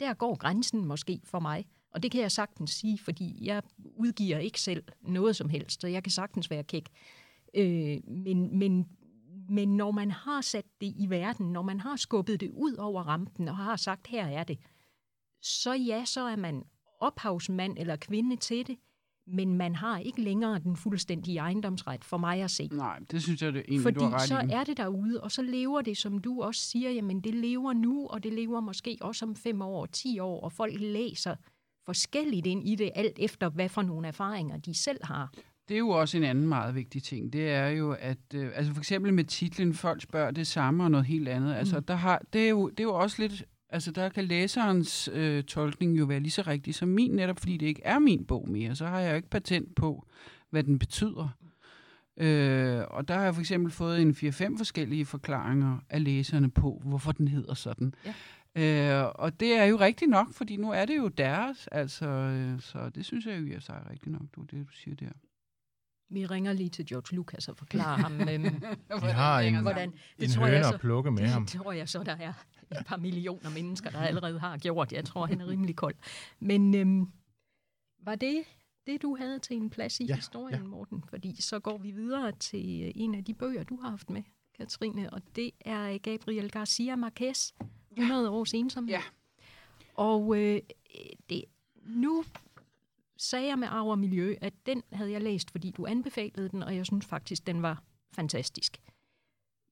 der går grænsen måske for mig. Og det kan jeg sagtens sige, fordi jeg udgiver ikke selv noget som helst, så jeg kan sagtens være kæk. Øh, men, men, men når man har sat det i verden, når man har skubbet det ud over rampen og har sagt, her er det, så ja, så er man ophavsmand eller kvinde til det, men man har ikke længere den fuldstændige ejendomsret for mig at se. Nej, det synes jeg, det er egentlig, Fordi du har ret så i. er det derude, og så lever det, som du også siger, jamen det lever nu, og det lever måske også om fem år, ti år, og folk læser forskelligt ind i det, alt efter hvad for nogle erfaringer de selv har. det er jo også en anden meget vigtig ting. Det er jo, at øh, altså for eksempel med titlen, folk spørger det samme og noget helt andet. Mm. Altså, der har, det, er jo, det er jo også lidt, altså der kan læserens øh, tolkning jo være lige så rigtig som min, netop fordi det ikke er min bog mere. Så har jeg jo ikke patent på, hvad den betyder. Øh, og der har jeg for eksempel fået en 4-5 forskellige forklaringer af læserne på, hvorfor den hedder sådan. Ja. Øh, og det er jo rigtigt nok, fordi nu er det jo deres, altså, øh, så det synes jeg jo i sig er rigtigt nok, du, det du siger der. Vi ringer lige til George Lucas og forklarer ham, øhm, Vi har en, hvordan, det en tror høne jeg så, at plukke med det, ham. Det tror jeg så, der er et par millioner mennesker, der allerede har gjort. Jeg tror, han er rimelig kold. Men øhm, var det det, du havde til en plads i ja, historien, ja. Morten? Fordi så går vi videre til øh, en af de bøger, du har haft med, Katrine, og det er Gabriel Garcia Marquez, 100 års ensomhed. Ja. Og øh, det, nu sagde jeg med Arv og Miljø, at den havde jeg læst, fordi du anbefalede den, og jeg synes faktisk, den var fantastisk.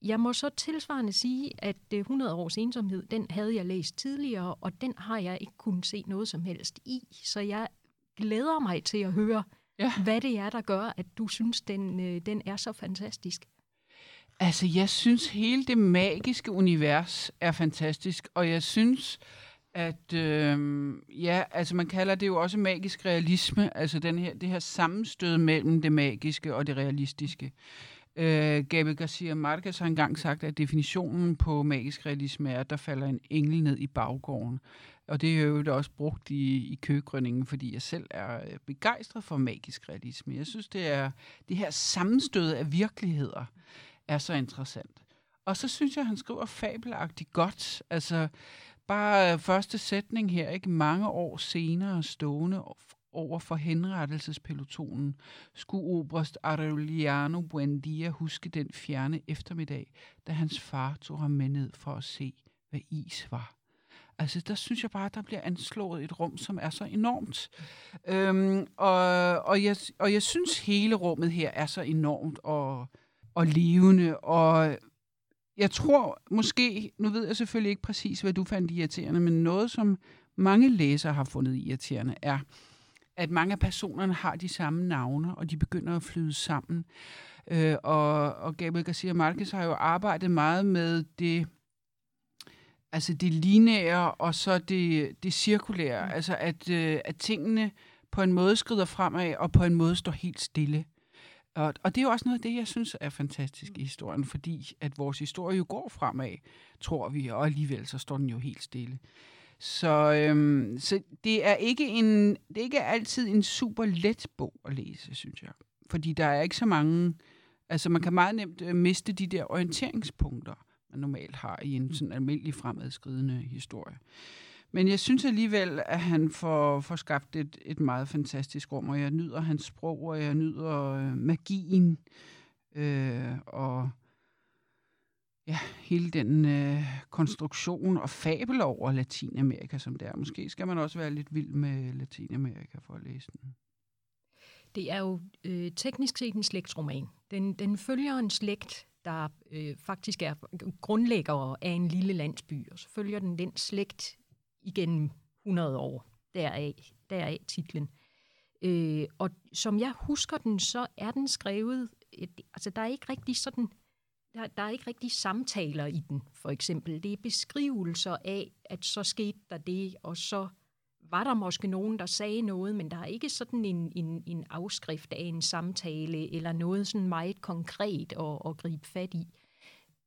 Jeg må så tilsvarende sige, at 100 års ensomhed, den havde jeg læst tidligere, og den har jeg ikke kunnet se noget som helst i. Så jeg glæder mig til at høre, ja. hvad det er, der gør, at du synes, den, øh, den er så fantastisk. Altså, jeg synes, hele det magiske univers er fantastisk, og jeg synes, at øh, ja, altså man kalder det jo også magisk realisme, altså den her, det her sammenstød mellem det magiske og det realistiske. Øh, Gabriel Garcia Marquez har engang sagt, at definitionen på magisk realisme er, at der falder en engel ned i baggården. Og det er jo også brugt i, i køgrønningen, fordi jeg selv er øh, begejstret for magisk realisme. Jeg synes, det er det her sammenstød af virkeligheder er så interessant. Og så synes jeg, han skriver fabelagtigt godt. Altså, bare øh, første sætning her, ikke mange år senere stående over for henrettelsespelotonen, skulle oberst Aureliano Buendia huske den fjerne eftermiddag, da hans far tog ham med ned for at se, hvad is var. Altså, der synes jeg bare, at der bliver anslået et rum, som er så enormt. Øhm, og, og, jeg, og jeg synes, hele rummet her er så enormt og, og levende, og jeg tror måske, nu ved jeg selvfølgelig ikke præcis, hvad du fandt irriterende, men noget, som mange læsere har fundet irriterende, er, at mange af personerne har de samme navne, og de begynder at flyde sammen. Øh, og, og Gabriel Garcia Marquez har jo arbejdet meget med det, altså det lineære og så det, det cirkulære. Mm. Altså at, øh, at tingene på en måde skrider fremad, og på en måde står helt stille. Og, og det er jo også noget af det, jeg synes er fantastisk i historien, fordi at vores historie jo går fremad, tror vi, og alligevel så står den jo helt stille. Så, øhm, så det er ikke en, det er ikke altid en super let bog at læse, synes jeg. Fordi der er ikke så mange, altså man kan meget nemt øh, miste de der orienteringspunkter, man normalt har i en sådan almindelig fremadskridende historie. Men jeg synes alligevel, at han får, får skabt et, et meget fantastisk rum, og jeg nyder hans sprog, og jeg nyder øh, magien, øh, og ja, hele den øh, konstruktion og fabel over Latinamerika, som det er. Måske skal man også være lidt vild med Latinamerika for at læse den. Det er jo øh, teknisk set en slægtsroman. Den, den følger en slægt, der øh, faktisk er grundlægger af en lille landsby, og så følger den den slægt igennem 100 år. Deraf, deraf titlen. Øh, og som jeg husker den, så er den skrevet, et, altså der er ikke rigtig sådan, der, der er ikke rigtig samtaler i den, for eksempel. Det er beskrivelser af, at så skete der det, og så var der måske nogen, der sagde noget, men der er ikke sådan en, en, en afskrift af en samtale, eller noget sådan meget konkret at, at gribe fat i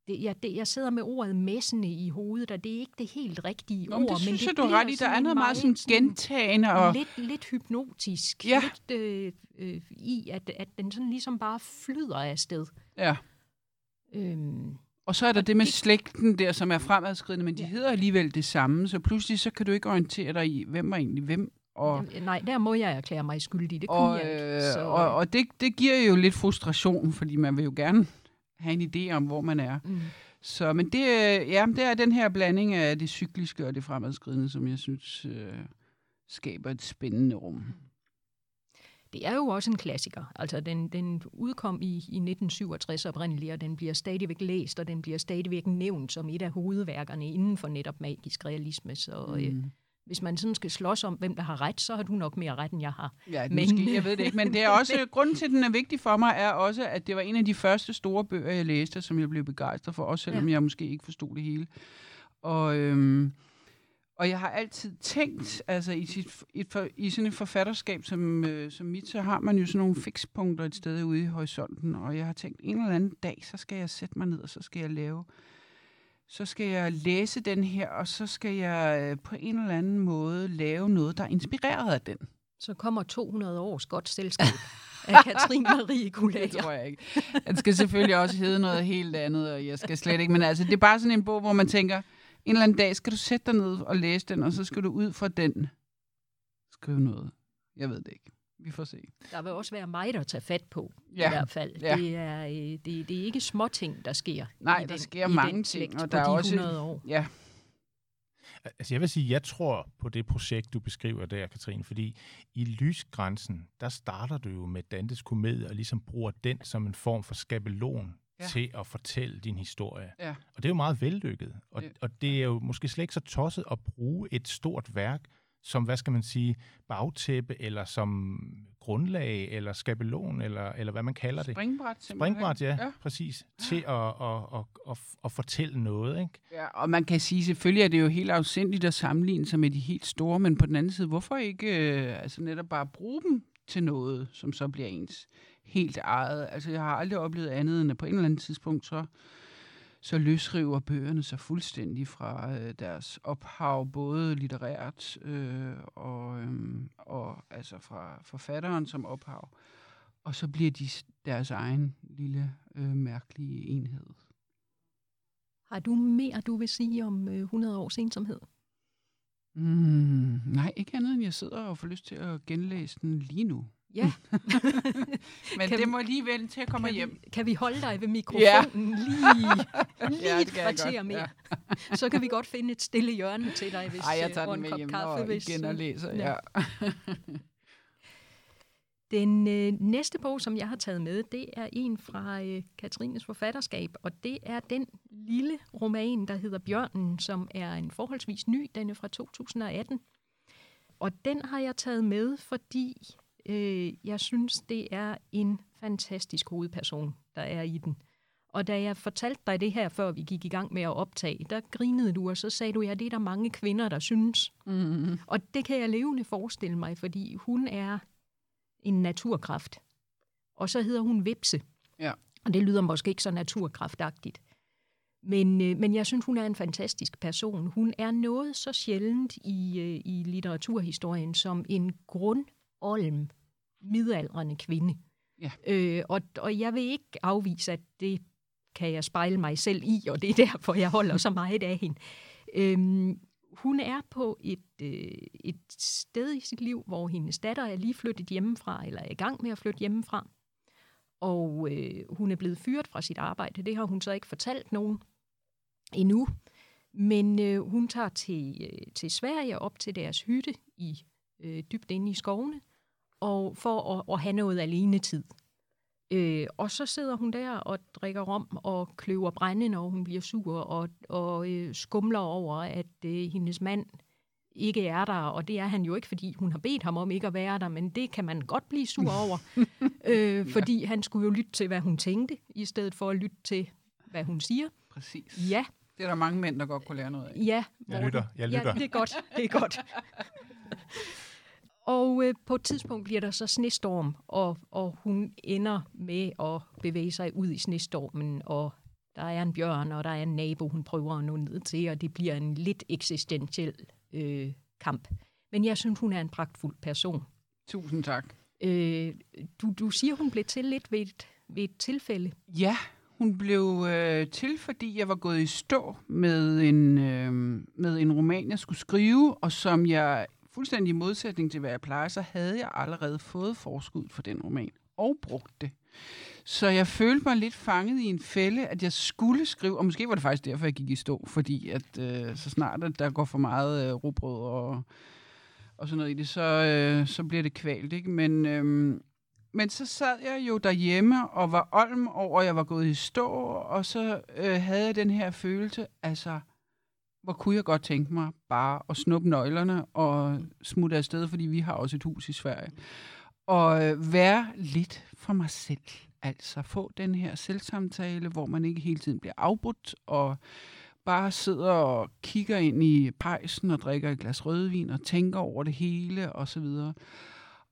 det, jeg, det, jeg sidder med ordet messende i hovedet, og det er ikke det helt rigtige Nå, ord. Men det synes men det jeg, du ret i. Der er noget meget sådan gentagende. Og... Lidt, lidt hypnotisk. Ja. Lidt øh, øh, i, at, at den sådan ligesom bare flyder afsted. Ja. Øhm, og så er der det med slægten der, som er fremadskridende, men de ja. hedder alligevel det samme, så pludselig så kan du ikke orientere dig i, hvem er egentlig hvem. Og, Jamen, nej, der må jeg erklære mig skyldig. Det kunne og, jeg ikke. Så... Og, og det, det giver jo lidt frustration, fordi man vil jo gerne have en idé om, hvor man er. Mm. Så, men det, ja, det er den her blanding af det cykliske og det fremadskridende, som jeg synes øh, skaber et spændende rum. Det er jo også en klassiker. Altså, den, den udkom i, i 1967 oprindeligt, og den bliver stadigvæk læst, og den bliver stadigvæk nævnt som et af hovedværkerne inden for netop magisk realisme. Så, øh, mm. øh, hvis man sådan skal slås om, hvem der har ret, så har du nok mere ret, end jeg har. Ja, Men- måske, jeg ved det ikke. Men det er også, grunden til, at den er vigtig for mig, er også, at det var en af de første store bøger, jeg læste, som jeg blev begejstret for, også selvom ja. jeg måske ikke forstod det hele. Og, øhm, og jeg har altid tænkt, altså i, sit, i, et for, i sådan et forfatterskab som, øh, som mit, så har man jo sådan nogle fikspunkter et sted ude i horisonten, og jeg har tænkt, en eller anden dag, så skal jeg sætte mig ned, og så skal jeg lave så skal jeg læse den her, og så skal jeg øh, på en eller anden måde lave noget, der er inspireret af den. Så kommer 200 års godt selskab af Katrin Marie Det Gulager. tror jeg ikke. Den skal selvfølgelig også hedde noget helt andet, og jeg skal slet ikke. Men altså, det er bare sådan en bog, hvor man tænker, en eller anden dag skal du sætte dig ned og læse den, og så skal du ud fra den skrive noget. Jeg ved det ikke. Vi får se. Der vil også være mig, der tager fat på, Ja, i hvert fald. ja. Det, er, øh, det, det er ikke små ting, der sker. Nej, i der den, sker i mange den ting, og på der er de også- 100 år. Ja, Altså jeg vil sige, jeg tror på det projekt, du beskriver der, Katrine, fordi i Lysgrænsen, der starter du jo med Dantes komedie og ligesom bruger den som en form for skabelon ja. Til at fortælle din historie. Ja. Og det er jo meget vellykket. Og, Ja. og det er jo måske slet ikke så tosset at bruge et stort værk som, hvad skal man sige, bagtæppe, eller som grundlag, eller skabelon, eller, eller hvad man kalder det. springbræt simpelthen. Springbræt, ja, ja. ja. præcis. Til at, at, at, at, at fortælle noget, ikke? Ja, og man kan sige, selvfølgelig er det jo helt afsindigt at sammenligne sig med de helt store, men på den anden side, hvorfor ikke øh, altså netop bare bruge dem til noget, som så bliver ens helt eget? Altså, jeg har aldrig oplevet andet, end at på en eller anden tidspunkt, så, så løsriver bøgerne sig fuldstændig fra øh, deres ophav, både litterært øh, og, øh, og altså fra forfatteren som ophav. Og så bliver de deres egen lille øh, mærkelige enhed. Har du mere, du vil sige om øh, 100 års ensomhed? Mm, nej, ikke andet end jeg sidder og får lyst til at genlæse den lige nu. Ja. Men Kan det må lige vente til at komme kan, hjem. vi, kan vi holde dig ved mikrofonen ja. lige, lige Ja, et kvarter mere? Så kan vi godt finde et stille hjørne til dig, hvis Ej, jeg øh, tager og en kop kaffe, og hvis, igen og øh, læser. ja. Ja. Den øh, næste bog, som jeg har taget med, det er en fra øh, Katrines forfatterskab, og det er den lille roman, der hedder Bjørnen, som er en forholdsvis ny. Den er fra 2018. Og den har jeg taget med, fordi øh, jeg synes, det er en fantastisk hovedperson, der er i den. Og da jeg fortalte dig det her, før vi gik i gang med at optage, der grinede du, og så sagde du, ja, det er der mange kvinder, der synes. Mm, Og det kan jeg levende forestille mig, fordi hun er en naturkraft. Og så hedder hun Vipse. Ja. Og det lyder måske ikke så naturkraftagtigt. Men, øh, men jeg synes, hun er en fantastisk person. Hun er noget så sjældent i, øh, i litteraturhistorien som en grundolm, midaldrende kvinde. Ja. Øh, og, og jeg vil ikke afvise, at det kan jeg spejle mig selv i, og det er derfor, jeg holder så meget af hende. Øhm, hun er på et, øh, et sted i sit liv, hvor hendes datter er lige flyttet hjemmefra, eller er i gang med at flytte hjemmefra. Og øh, hun er blevet fyret fra sit arbejde. Det har hun så ikke fortalt nogen endnu. Men øh, hun tager til, øh, til Sverige op til deres hytte i øh, dybt inde i skovene, og for at, at have noget alene tid. Øh, og så sidder hun der og drikker rom og kløver brænde, når hun bliver sur, og, og øh, skumler over, at øh, hendes mand ikke er der, og det er han jo ikke, fordi hun har bedt ham om ikke at være der, men det kan man godt blive sur over, øh, fordi han skulle jo lytte til, hvad hun tænkte, i stedet for at lytte til, hvad hun siger. præcis. Ja, Det er der mange mænd, der godt kunne lære noget af. ja. Jeg lytter, jeg lytter. Ja, det er godt, det er godt. Og øh, på et tidspunkt bliver der så snestorm, og, og hun ender med at bevæge sig ud i snestormen, og der er en bjørn, og der er en nabo, hun prøver at nå ned til, og det bliver en lidt eksistentiel øh, kamp. Men jeg synes, hun er en pragtfuld person. Tusind tak. Øh, du, du siger, hun blev til lidt ved et, ved et tilfælde. Ja, hun blev øh, til, fordi jeg var gået i stå med en, øh, med en roman, jeg skulle skrive, og som jeg, fuldstændig i modsætning til, hvad jeg plejer, så havde jeg allerede fået forskud for den roman, og brugt det. Så jeg følte mig lidt fanget i en fælde, at jeg skulle skrive, og måske var det faktisk derfor, jeg gik i stå, fordi at øh, så snart at der går for meget øh, robrød og, og sådan noget i det, så, øh, så bliver det kvalt, ikke? Men, øh, men så sad jeg jo derhjemme og var olm over, at jeg var gået i stå, og så øh, havde jeg den her følelse, altså, hvor kunne jeg godt tænke mig bare at snuppe nøglerne og smutte afsted, fordi vi har også et hus i Sverige. Og øh, være lidt for mig selv. Altså få den her selvsamtale, hvor man ikke hele tiden bliver afbrudt, og bare sidder og kigger ind i pejsen og drikker et glas rødvin og tænker over det hele og så videre.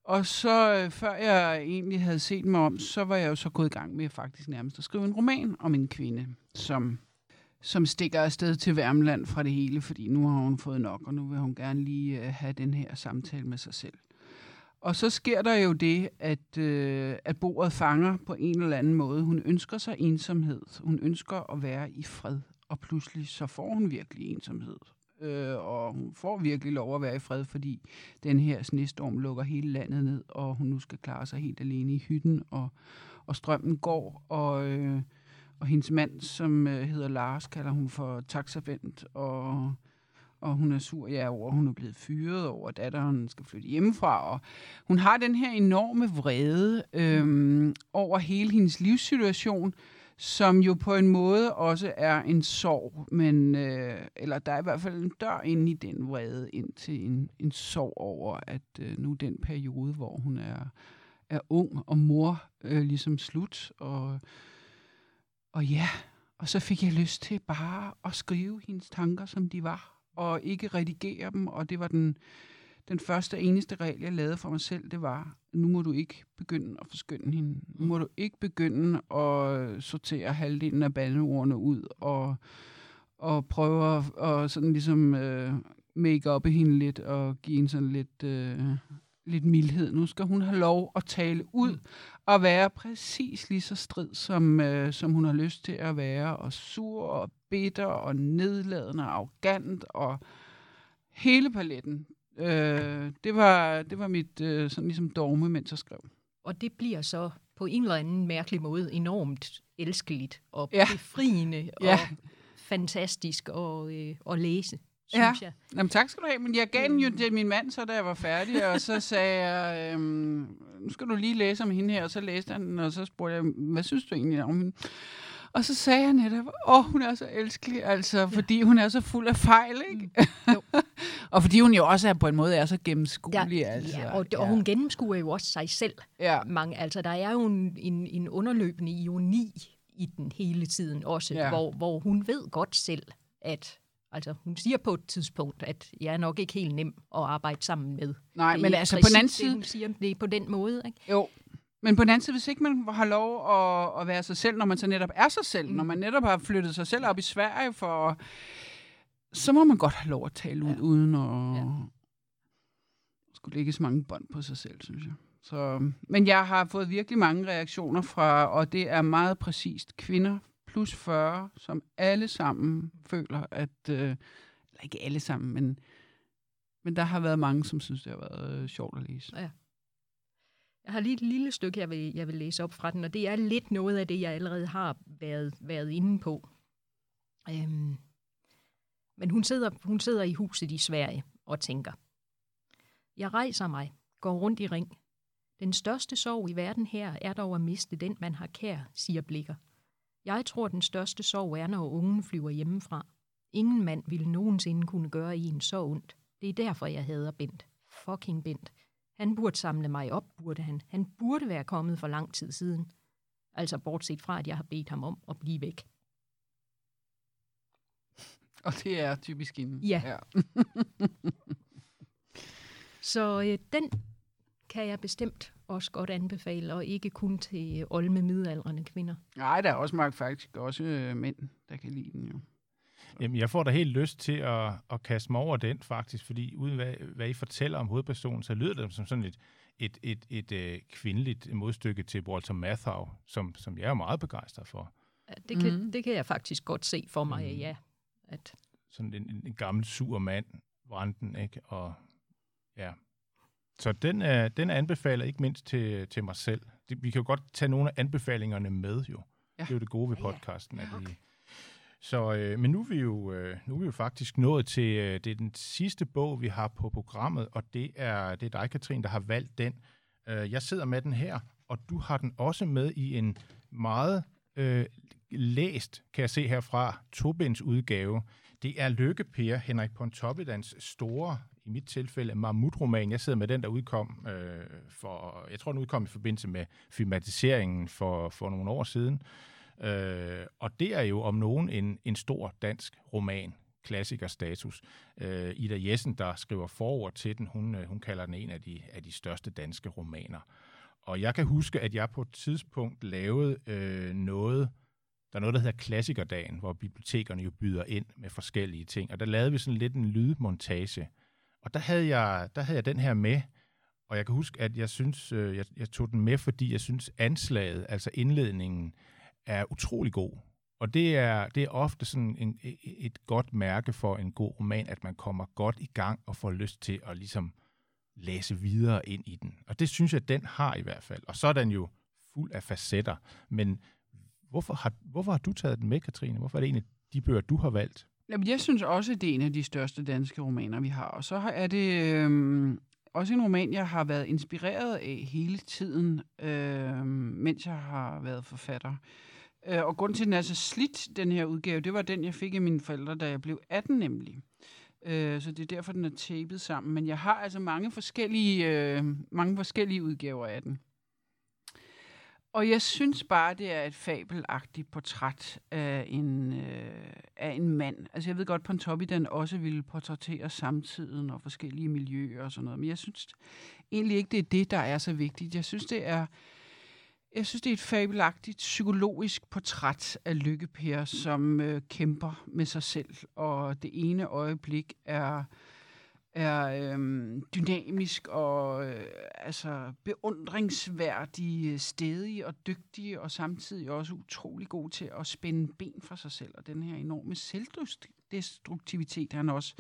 Og så øh, før jeg egentlig havde set mig om, så var jeg jo så gået i gang med faktisk nærmest at skrive en roman om en kvinde, som som stikker afsted til Værmland fra det hele, fordi nu har hun fået nok, og nu vil hun gerne lige øh, have den her samtale med sig selv. Og så sker der jo det, at, øh, at bordet fanger på en eller anden måde. Hun ønsker sig ensomhed. Hun ønsker at være i fred. Og pludselig så får hun virkelig ensomhed. Øh, og hun får virkelig lov at være i fred, fordi den her snestorm lukker hele landet ned, og hun nu skal klare sig helt alene i hytten, og, og strømmen går, og... Øh, og hendes mand, som øh, hedder Lars, kalder hun for taxavent, og, og hun er sur ja, over, at hun er blevet fyret over, at datteren skal flytte hjemmefra. Og hun har den her enorme vrede øh, over hele hendes livssituation, som jo på en måde også er en sorg, men, øh, eller der er i hvert fald en dør inde i den vrede ind til en, en sorg over, at øh, nu den periode, hvor hun er, er ung og mor, øh, ligesom slut, og og ja, og så fik jeg lyst til bare at skrive hendes tanker, som de var, og ikke redigere dem, og det var den, den første og eneste regel, jeg lavede for mig selv, det var, nu må du ikke begynde at forskynde hende. Nu må du ikke begynde at sortere halvdelen af bandeordene ud, og, og prøve at og sådan ligesom øh, make up hende lidt, og give hende sådan lidt... Øh, lidt mildhed. Nu skal hun have lov at tale ud mm. og være præcis lige så strid, som, øh, som hun har lyst til at være, og sur og bitter og nedladende og arrogant og hele paletten. Øh, det, var, det var mit øh, sådan ligesom dogme, mens jeg skrev. Og det bliver så på en eller anden mærkelig måde enormt elskeligt og ja. befriende ja. og fantastisk at, øh, at læse synes ja. jeg. Jamen, tak skal du have. Men jeg gav den jo mm. til min mand, så da jeg var færdig, og så sagde jeg, øhm, nu skal du lige læse om hende her, og så læste han den, og så spurgte jeg, hvad synes du egentlig om hende? Og så sagde jeg netop, åh, oh, hun er så elskelig, altså, ja. fordi hun er så fuld af fejl, ikke? Mm. Jo. og fordi hun jo også er på en måde er så gennemskuelig, ja, altså. Ja, og, ja. og hun gennemskuer jo også sig selv. Ja. Mange, altså, der er jo en, en, en underløbende ironi i den hele tiden også, ja. hvor, hvor hun ved godt selv, at Altså, hun siger på et tidspunkt, at jeg er nok ikke helt nem at arbejde sammen med. Nej, men altså på den anden side... Det, hun siger det er på den måde, ikke? Jo, men på den anden side, hvis ikke man har lov at, at være sig selv, når man så netop er sig selv, mm. når man netop har flyttet sig selv op i Sverige for... Så må man godt have lov at tale ud, ja. uden at ja. skulle lægge så mange bånd på sig selv, synes jeg. Så, men jeg har fået virkelig mange reaktioner fra, og det er meget præcist kvinder plus 40, som alle sammen føler, at... Øh, eller ikke alle sammen, men, men der har været mange, som synes, det har været øh, sjovt at læse. Ja. Jeg har lige et lille stykke, jeg vil, jeg vil læse op fra den, og det er lidt noget af det, jeg allerede har været, været inde på. Øhm, men hun sidder, hun sidder i huset i Sverige og tænker, jeg rejser mig, går rundt i ring. Den største sorg i verden her er dog at miste den, man har kær, siger Blikker. Jeg tror, den største sorg er, når ungen flyver hjemmefra. Ingen mand ville nogensinde kunne gøre en så ondt. Det er derfor, jeg hader Bent. Fucking Bent. Han burde samle mig op, burde han. Han burde være kommet for lang tid siden. Altså bortset fra, at jeg har bedt ham om at blive væk. Og det er typisk hende. Ja. ja. så øh, den kan jeg bestemt også godt anbefale, og ikke kun til olme midaldrende kvinder. Nej, der er også meget faktisk også øh, mænd, der kan lide den jo. Jamen, jeg får da helt lyst til at, at kaste mig over den, faktisk, fordi uden hvad, hvad I fortæller om hovedpersonen, så lyder det som sådan et, et, et, et, et uh, kvindeligt modstykke til Walter Matthau, som, som jeg er meget begejstret for. Ja, det, kan, mm. det kan jeg faktisk godt se for mig, mm. ja. At... Sådan en, en gammel sur mand, Branden, ikke? Og ja, så den, er, den anbefaler ikke mindst til, til mig selv. Det, vi kan jo godt tage nogle af anbefalingerne med, jo. Ja. Det er jo det gode ved podcasten. At vi, så, øh, men nu er, vi jo, øh, nu er vi jo faktisk nået til, øh, det er den sidste bog, vi har på programmet, og det er, det er dig, Katrin, der har valgt den. Øh, jeg sidder med den her, og du har den også med i en meget øh, læst, kan jeg se herfra, Tobins udgave. Det er Lykke Per, Henrik Pontoppidans store, i mit tilfælde, Mammut-roman. Jeg sidder med den, der udkom øh, for, jeg tror, den udkom i forbindelse med filmatiseringen for, for nogle år siden. Øh, og det er jo om nogen en, en stor dansk roman klassikerstatus. Øh, Ida Jessen, der skriver forord til den, hun, øh, hun kalder den en af de, af de største danske romaner. Og jeg kan huske, at jeg på et tidspunkt lavede øh, noget, der er noget, der hedder Klassikerdagen, hvor bibliotekerne jo byder ind med forskellige ting. Og der lavede vi sådan lidt en lydmontage. Og der havde jeg, der havde jeg den her med, og jeg kan huske, at jeg synes, øh, jeg, jeg tog den med, fordi jeg synes, anslaget, altså indledningen, er utrolig god. Og det er, det er ofte sådan en, e, e, et godt mærke for en god roman, at man kommer godt i gang og får lyst til at ligesom læse videre ind i den. Og det synes jeg, den har i hvert fald. Og så er den jo fuld af facetter. Men hvorfor har, hvorfor har du taget den med, Katrine? Hvorfor er det en af de bøger, du har valgt? Jamen, jeg synes også, at det er en af de største danske romaner, vi har. Og så er det øhm, også en roman, jeg har været inspireret af hele tiden, øhm, mens jeg har været forfatter. Øh, og grunden til, at den er så slidt, den her udgave, det var den, jeg fik af mine forældre, da jeg blev 18 nemlig. Øh, så det er derfor, den er tapet sammen. Men jeg har altså mange forskellige, øh, mange forskellige udgaver af den. Og jeg synes bare, det er et fabelagtigt portræt af en, øh, af en mand. Altså jeg ved godt, Pontoppidan også ville portrættere samtiden og forskellige miljøer og sådan noget. Men jeg synes egentlig ikke, det er det, der er så vigtigt. Jeg synes, det er jeg synes, det er et fabelagtigt psykologisk portræt af Lykke Per, som øh, kæmper med sig selv, og det ene øjeblik er er øhm, dynamisk og øh, altså beundringsværdig, øh, stedig og dygtig, og samtidig også utrolig god til at spænde ben for sig selv, og den her enorme selvdestruktivitet, han også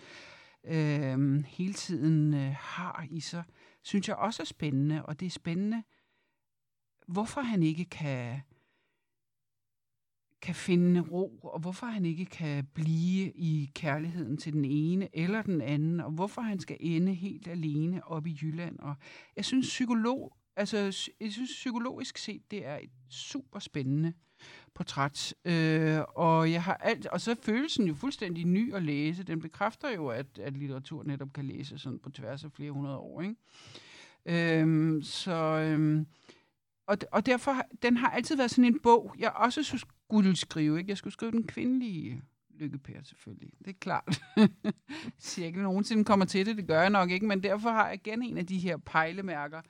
øh, hele tiden øh, har i sig, synes jeg også er spændende, og det er spændende, hvorfor han ikke kan, kan finde ro, og hvorfor han ikke kan blive i kærligheden til den ene eller den anden, og hvorfor han skal ende helt alene op i Jylland. Og jeg synes, psykolog, altså, jeg synes psykologisk set, det er et super spændende portræt. Øh, og jeg har alt, og så er følelsen jo fuldstændig ny at læse. Den bekræfter jo, at, at litteratur netop kan læse sådan på tværs af flere hundrede år. Ikke? Øh, så øh, og, og derfor, den har altid været sådan en bog, jeg også skulle skrive. Ikke? Jeg skulle skrive den kvindelige øh, lykkepær selvfølgelig. Det er klart. Cirka ikke nogensinde kommer til det, det gør jeg nok ikke, men derfor har jeg igen en af de her pejlemærker.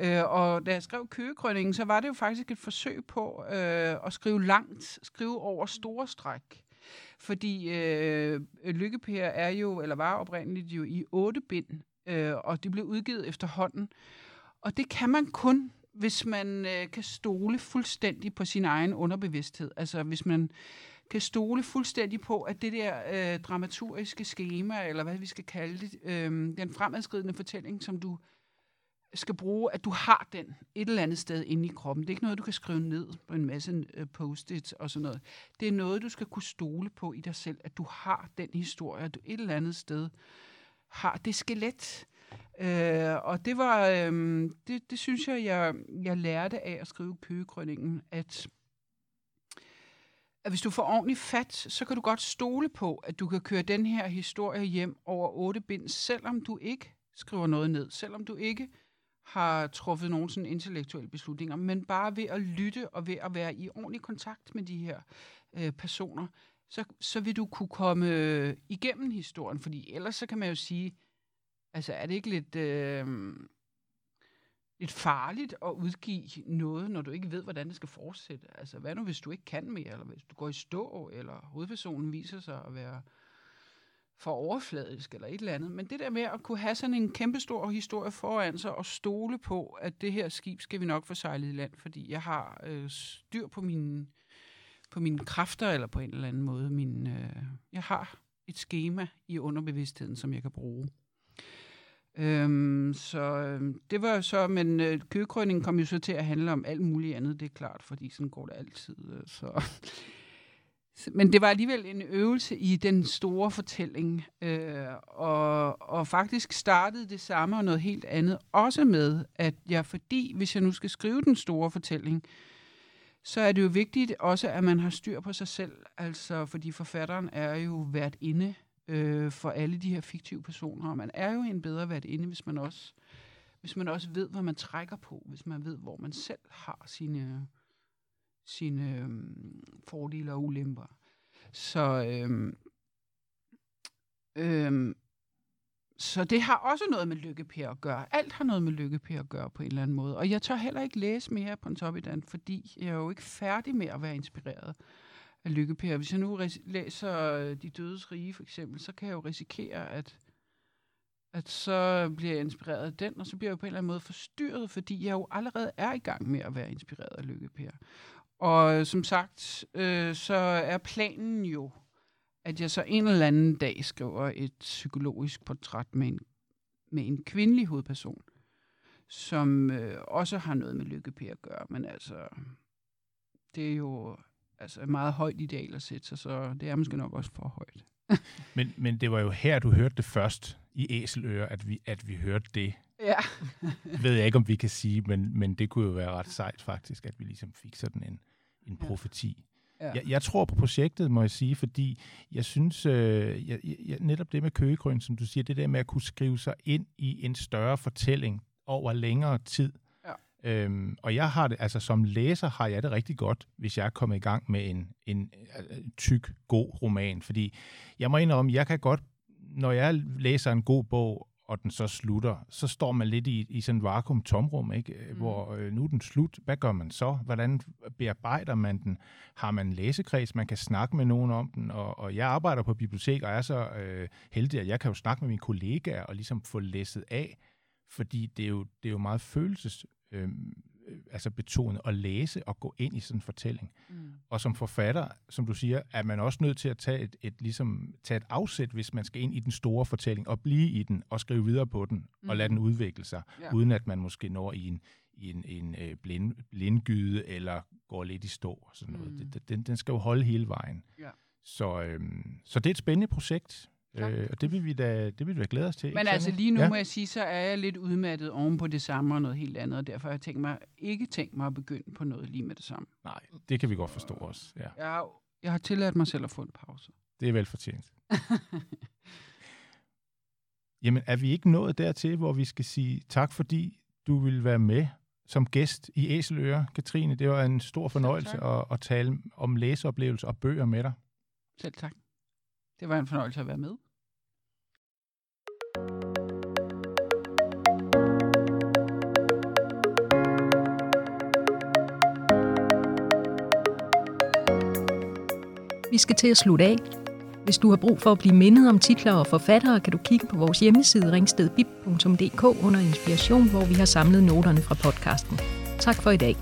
Øh, og da jeg skrev Køgekrønningen, så var det jo faktisk et forsøg på øh, at skrive langt, skrive over store stræk. Fordi øh, Lykkepær er jo, eller var oprindeligt jo i otte bind, øh, og det blev udgivet efterhånden. Og det kan man kun, hvis man øh, kan stole fuldstændig på sin egen underbevidsthed. Altså hvis man kan stole fuldstændig på, at det der øh, dramaturgiske schema, eller hvad vi skal kalde det, øh, den fremadskridende fortælling, som du skal bruge, at du har den et eller andet sted inde i kroppen. Det er ikke noget, du kan skrive ned på en masse øh, post-its og sådan noget. Det er noget, du skal kunne stole på i dig selv, at du har den historie, at du et eller andet sted har det skelet, Øh, og det var, øh, det, det synes jeg, jeg, jeg lærte af at skrive køgekrønningen, at, at hvis du får ordentligt fat, så kan du godt stole på, at du kan køre den her historie hjem over otte bind, selvom du ikke skriver noget ned, selvom du ikke har truffet nogen sådan intellektuelle beslutninger, men bare ved at lytte og ved at være i ordentlig kontakt med de her øh, personer, så, så vil du kunne komme igennem historien, fordi ellers så kan man jo sige, Altså, er det ikke lidt, øh, lidt farligt at udgive noget, når du ikke ved, hvordan det skal fortsætte? Altså, hvad nu, hvis du ikke kan mere, eller hvis du går i stå, eller hovedpersonen viser sig at være for overfladisk, eller et eller andet. Men det der med at kunne have sådan en kæmpestor historie foran sig, og stole på, at det her skib skal vi nok få sejlet i land, fordi jeg har øh, styr på mine, på mine kræfter, eller på en eller anden måde. Min, øh, jeg har et schema i underbevidstheden, som jeg kan bruge. Øhm, så øhm, det var så, men øh, køgekrøningen kom jo så til at handle om alt muligt andet, det er klart, fordi sådan går det altid. Øh, så. Men det var alligevel en øvelse i den store fortælling, øh, og, og faktisk startede det samme og noget helt andet, også med, at jeg, fordi hvis jeg nu skal skrive den store fortælling, så er det jo vigtigt også, at man har styr på sig selv. Altså, fordi forfatteren er jo vært inde øh, for alle de her fiktive personer, og man er jo en bedre vært inde, hvis man også hvis man også ved, hvad man trækker på, hvis man ved, hvor man selv har sine, sine øhm, fordele og ulemper. Så, øhm, øhm, så det har også noget med lykkepær at gøre. Alt har noget med lykkepær at gøre på en eller anden måde. Og jeg tør heller ikke læse mere på en Topidan, fordi jeg er jo ikke færdig med at være inspireret af lykkepær. Hvis jeg nu læser øh, De Dødes Rige for eksempel, så kan jeg jo risikere, at at så bliver jeg inspireret af den, og så bliver jeg på en eller anden måde forstyrret, fordi jeg jo allerede er i gang med at være inspireret af Lykke Og øh, som sagt, øh, så er planen jo, at jeg så en eller anden dag skriver et psykologisk portræt med en, med en kvindelig hovedperson, som øh, også har noget med lykkepære at gøre, men altså, det er jo altså et meget højt ideal at sætte sig, så det er måske nok også for højt. men, men det var jo her, du hørte det først i æseløer, at vi, at vi hørte det. Ja. ved jeg ikke, om vi kan sige, men, men det kunne jo være ret sejt faktisk, at vi ligesom fik sådan en, en profeti. Ja. Jeg, jeg tror på projektet, må jeg sige, fordi jeg synes, øh, jeg, jeg, netop det med køgegrøn, som du siger, det der med at kunne skrive sig ind i en større fortælling over længere tid, Øhm, og jeg har det, altså som læser har jeg det rigtig godt, hvis jeg er kommet i gang med en, en, øh, tyk, god roman. Fordi jeg må indrømme, jeg kan godt, når jeg læser en god bog, og den så slutter, så står man lidt i, i sådan en vakuum tomrum, ikke? Mm. hvor øh, nu er den slut. Hvad gør man så? Hvordan bearbejder man den? Har man en læsekreds, man kan snakke med nogen om den? Og, og jeg arbejder på bibliotek, og er så øh, heldig, at jeg kan jo snakke med mine kollegaer og ligesom få læsset af, fordi det er jo, det er jo meget følelses øh, altså betonet at læse og gå ind i sådan en fortælling. Mm. Og som forfatter, som du siger, er man også nødt til at tage et, et, ligesom, tage et afsæt, hvis man skal ind i den store fortælling, og blive i den, og skrive videre på den, mm. og lade den udvikle sig, ja. uden at man måske når i en, i en, en øh, blind, blindgyde, eller går lidt i stå og sådan noget. Mm. Det, den, den skal jo holde hele vejen. Ja. Så, øhm, så det er et spændende projekt. Øh, og det vil vi da, det vil vi da glæde os til. Men altså lige nu ja. må jeg sige, så er jeg lidt udmattet oven på det samme og noget helt andet, og derfor har jeg tænkt mig, ikke tænkt mig at begynde på noget lige med det samme. Nej, det kan vi godt forstå også. Ja. Jeg, har, jeg har tilladt mig selv at få en pause. Det er velfortjent. Jamen, er vi ikke nået dertil, hvor vi skal sige tak, fordi du vil være med som gæst i Æseløre, Katrine? Det var en stor fornøjelse at, at tale om læseoplevelser og bøger med dig. Selv tak. Det var en fornøjelse at være med. Vi skal til at slutte af. Hvis du har brug for at blive mindet om titler og forfattere, kan du kigge på vores hjemmeside ringstedbib.dk under inspiration, hvor vi har samlet noterne fra podcasten. Tak for i dag.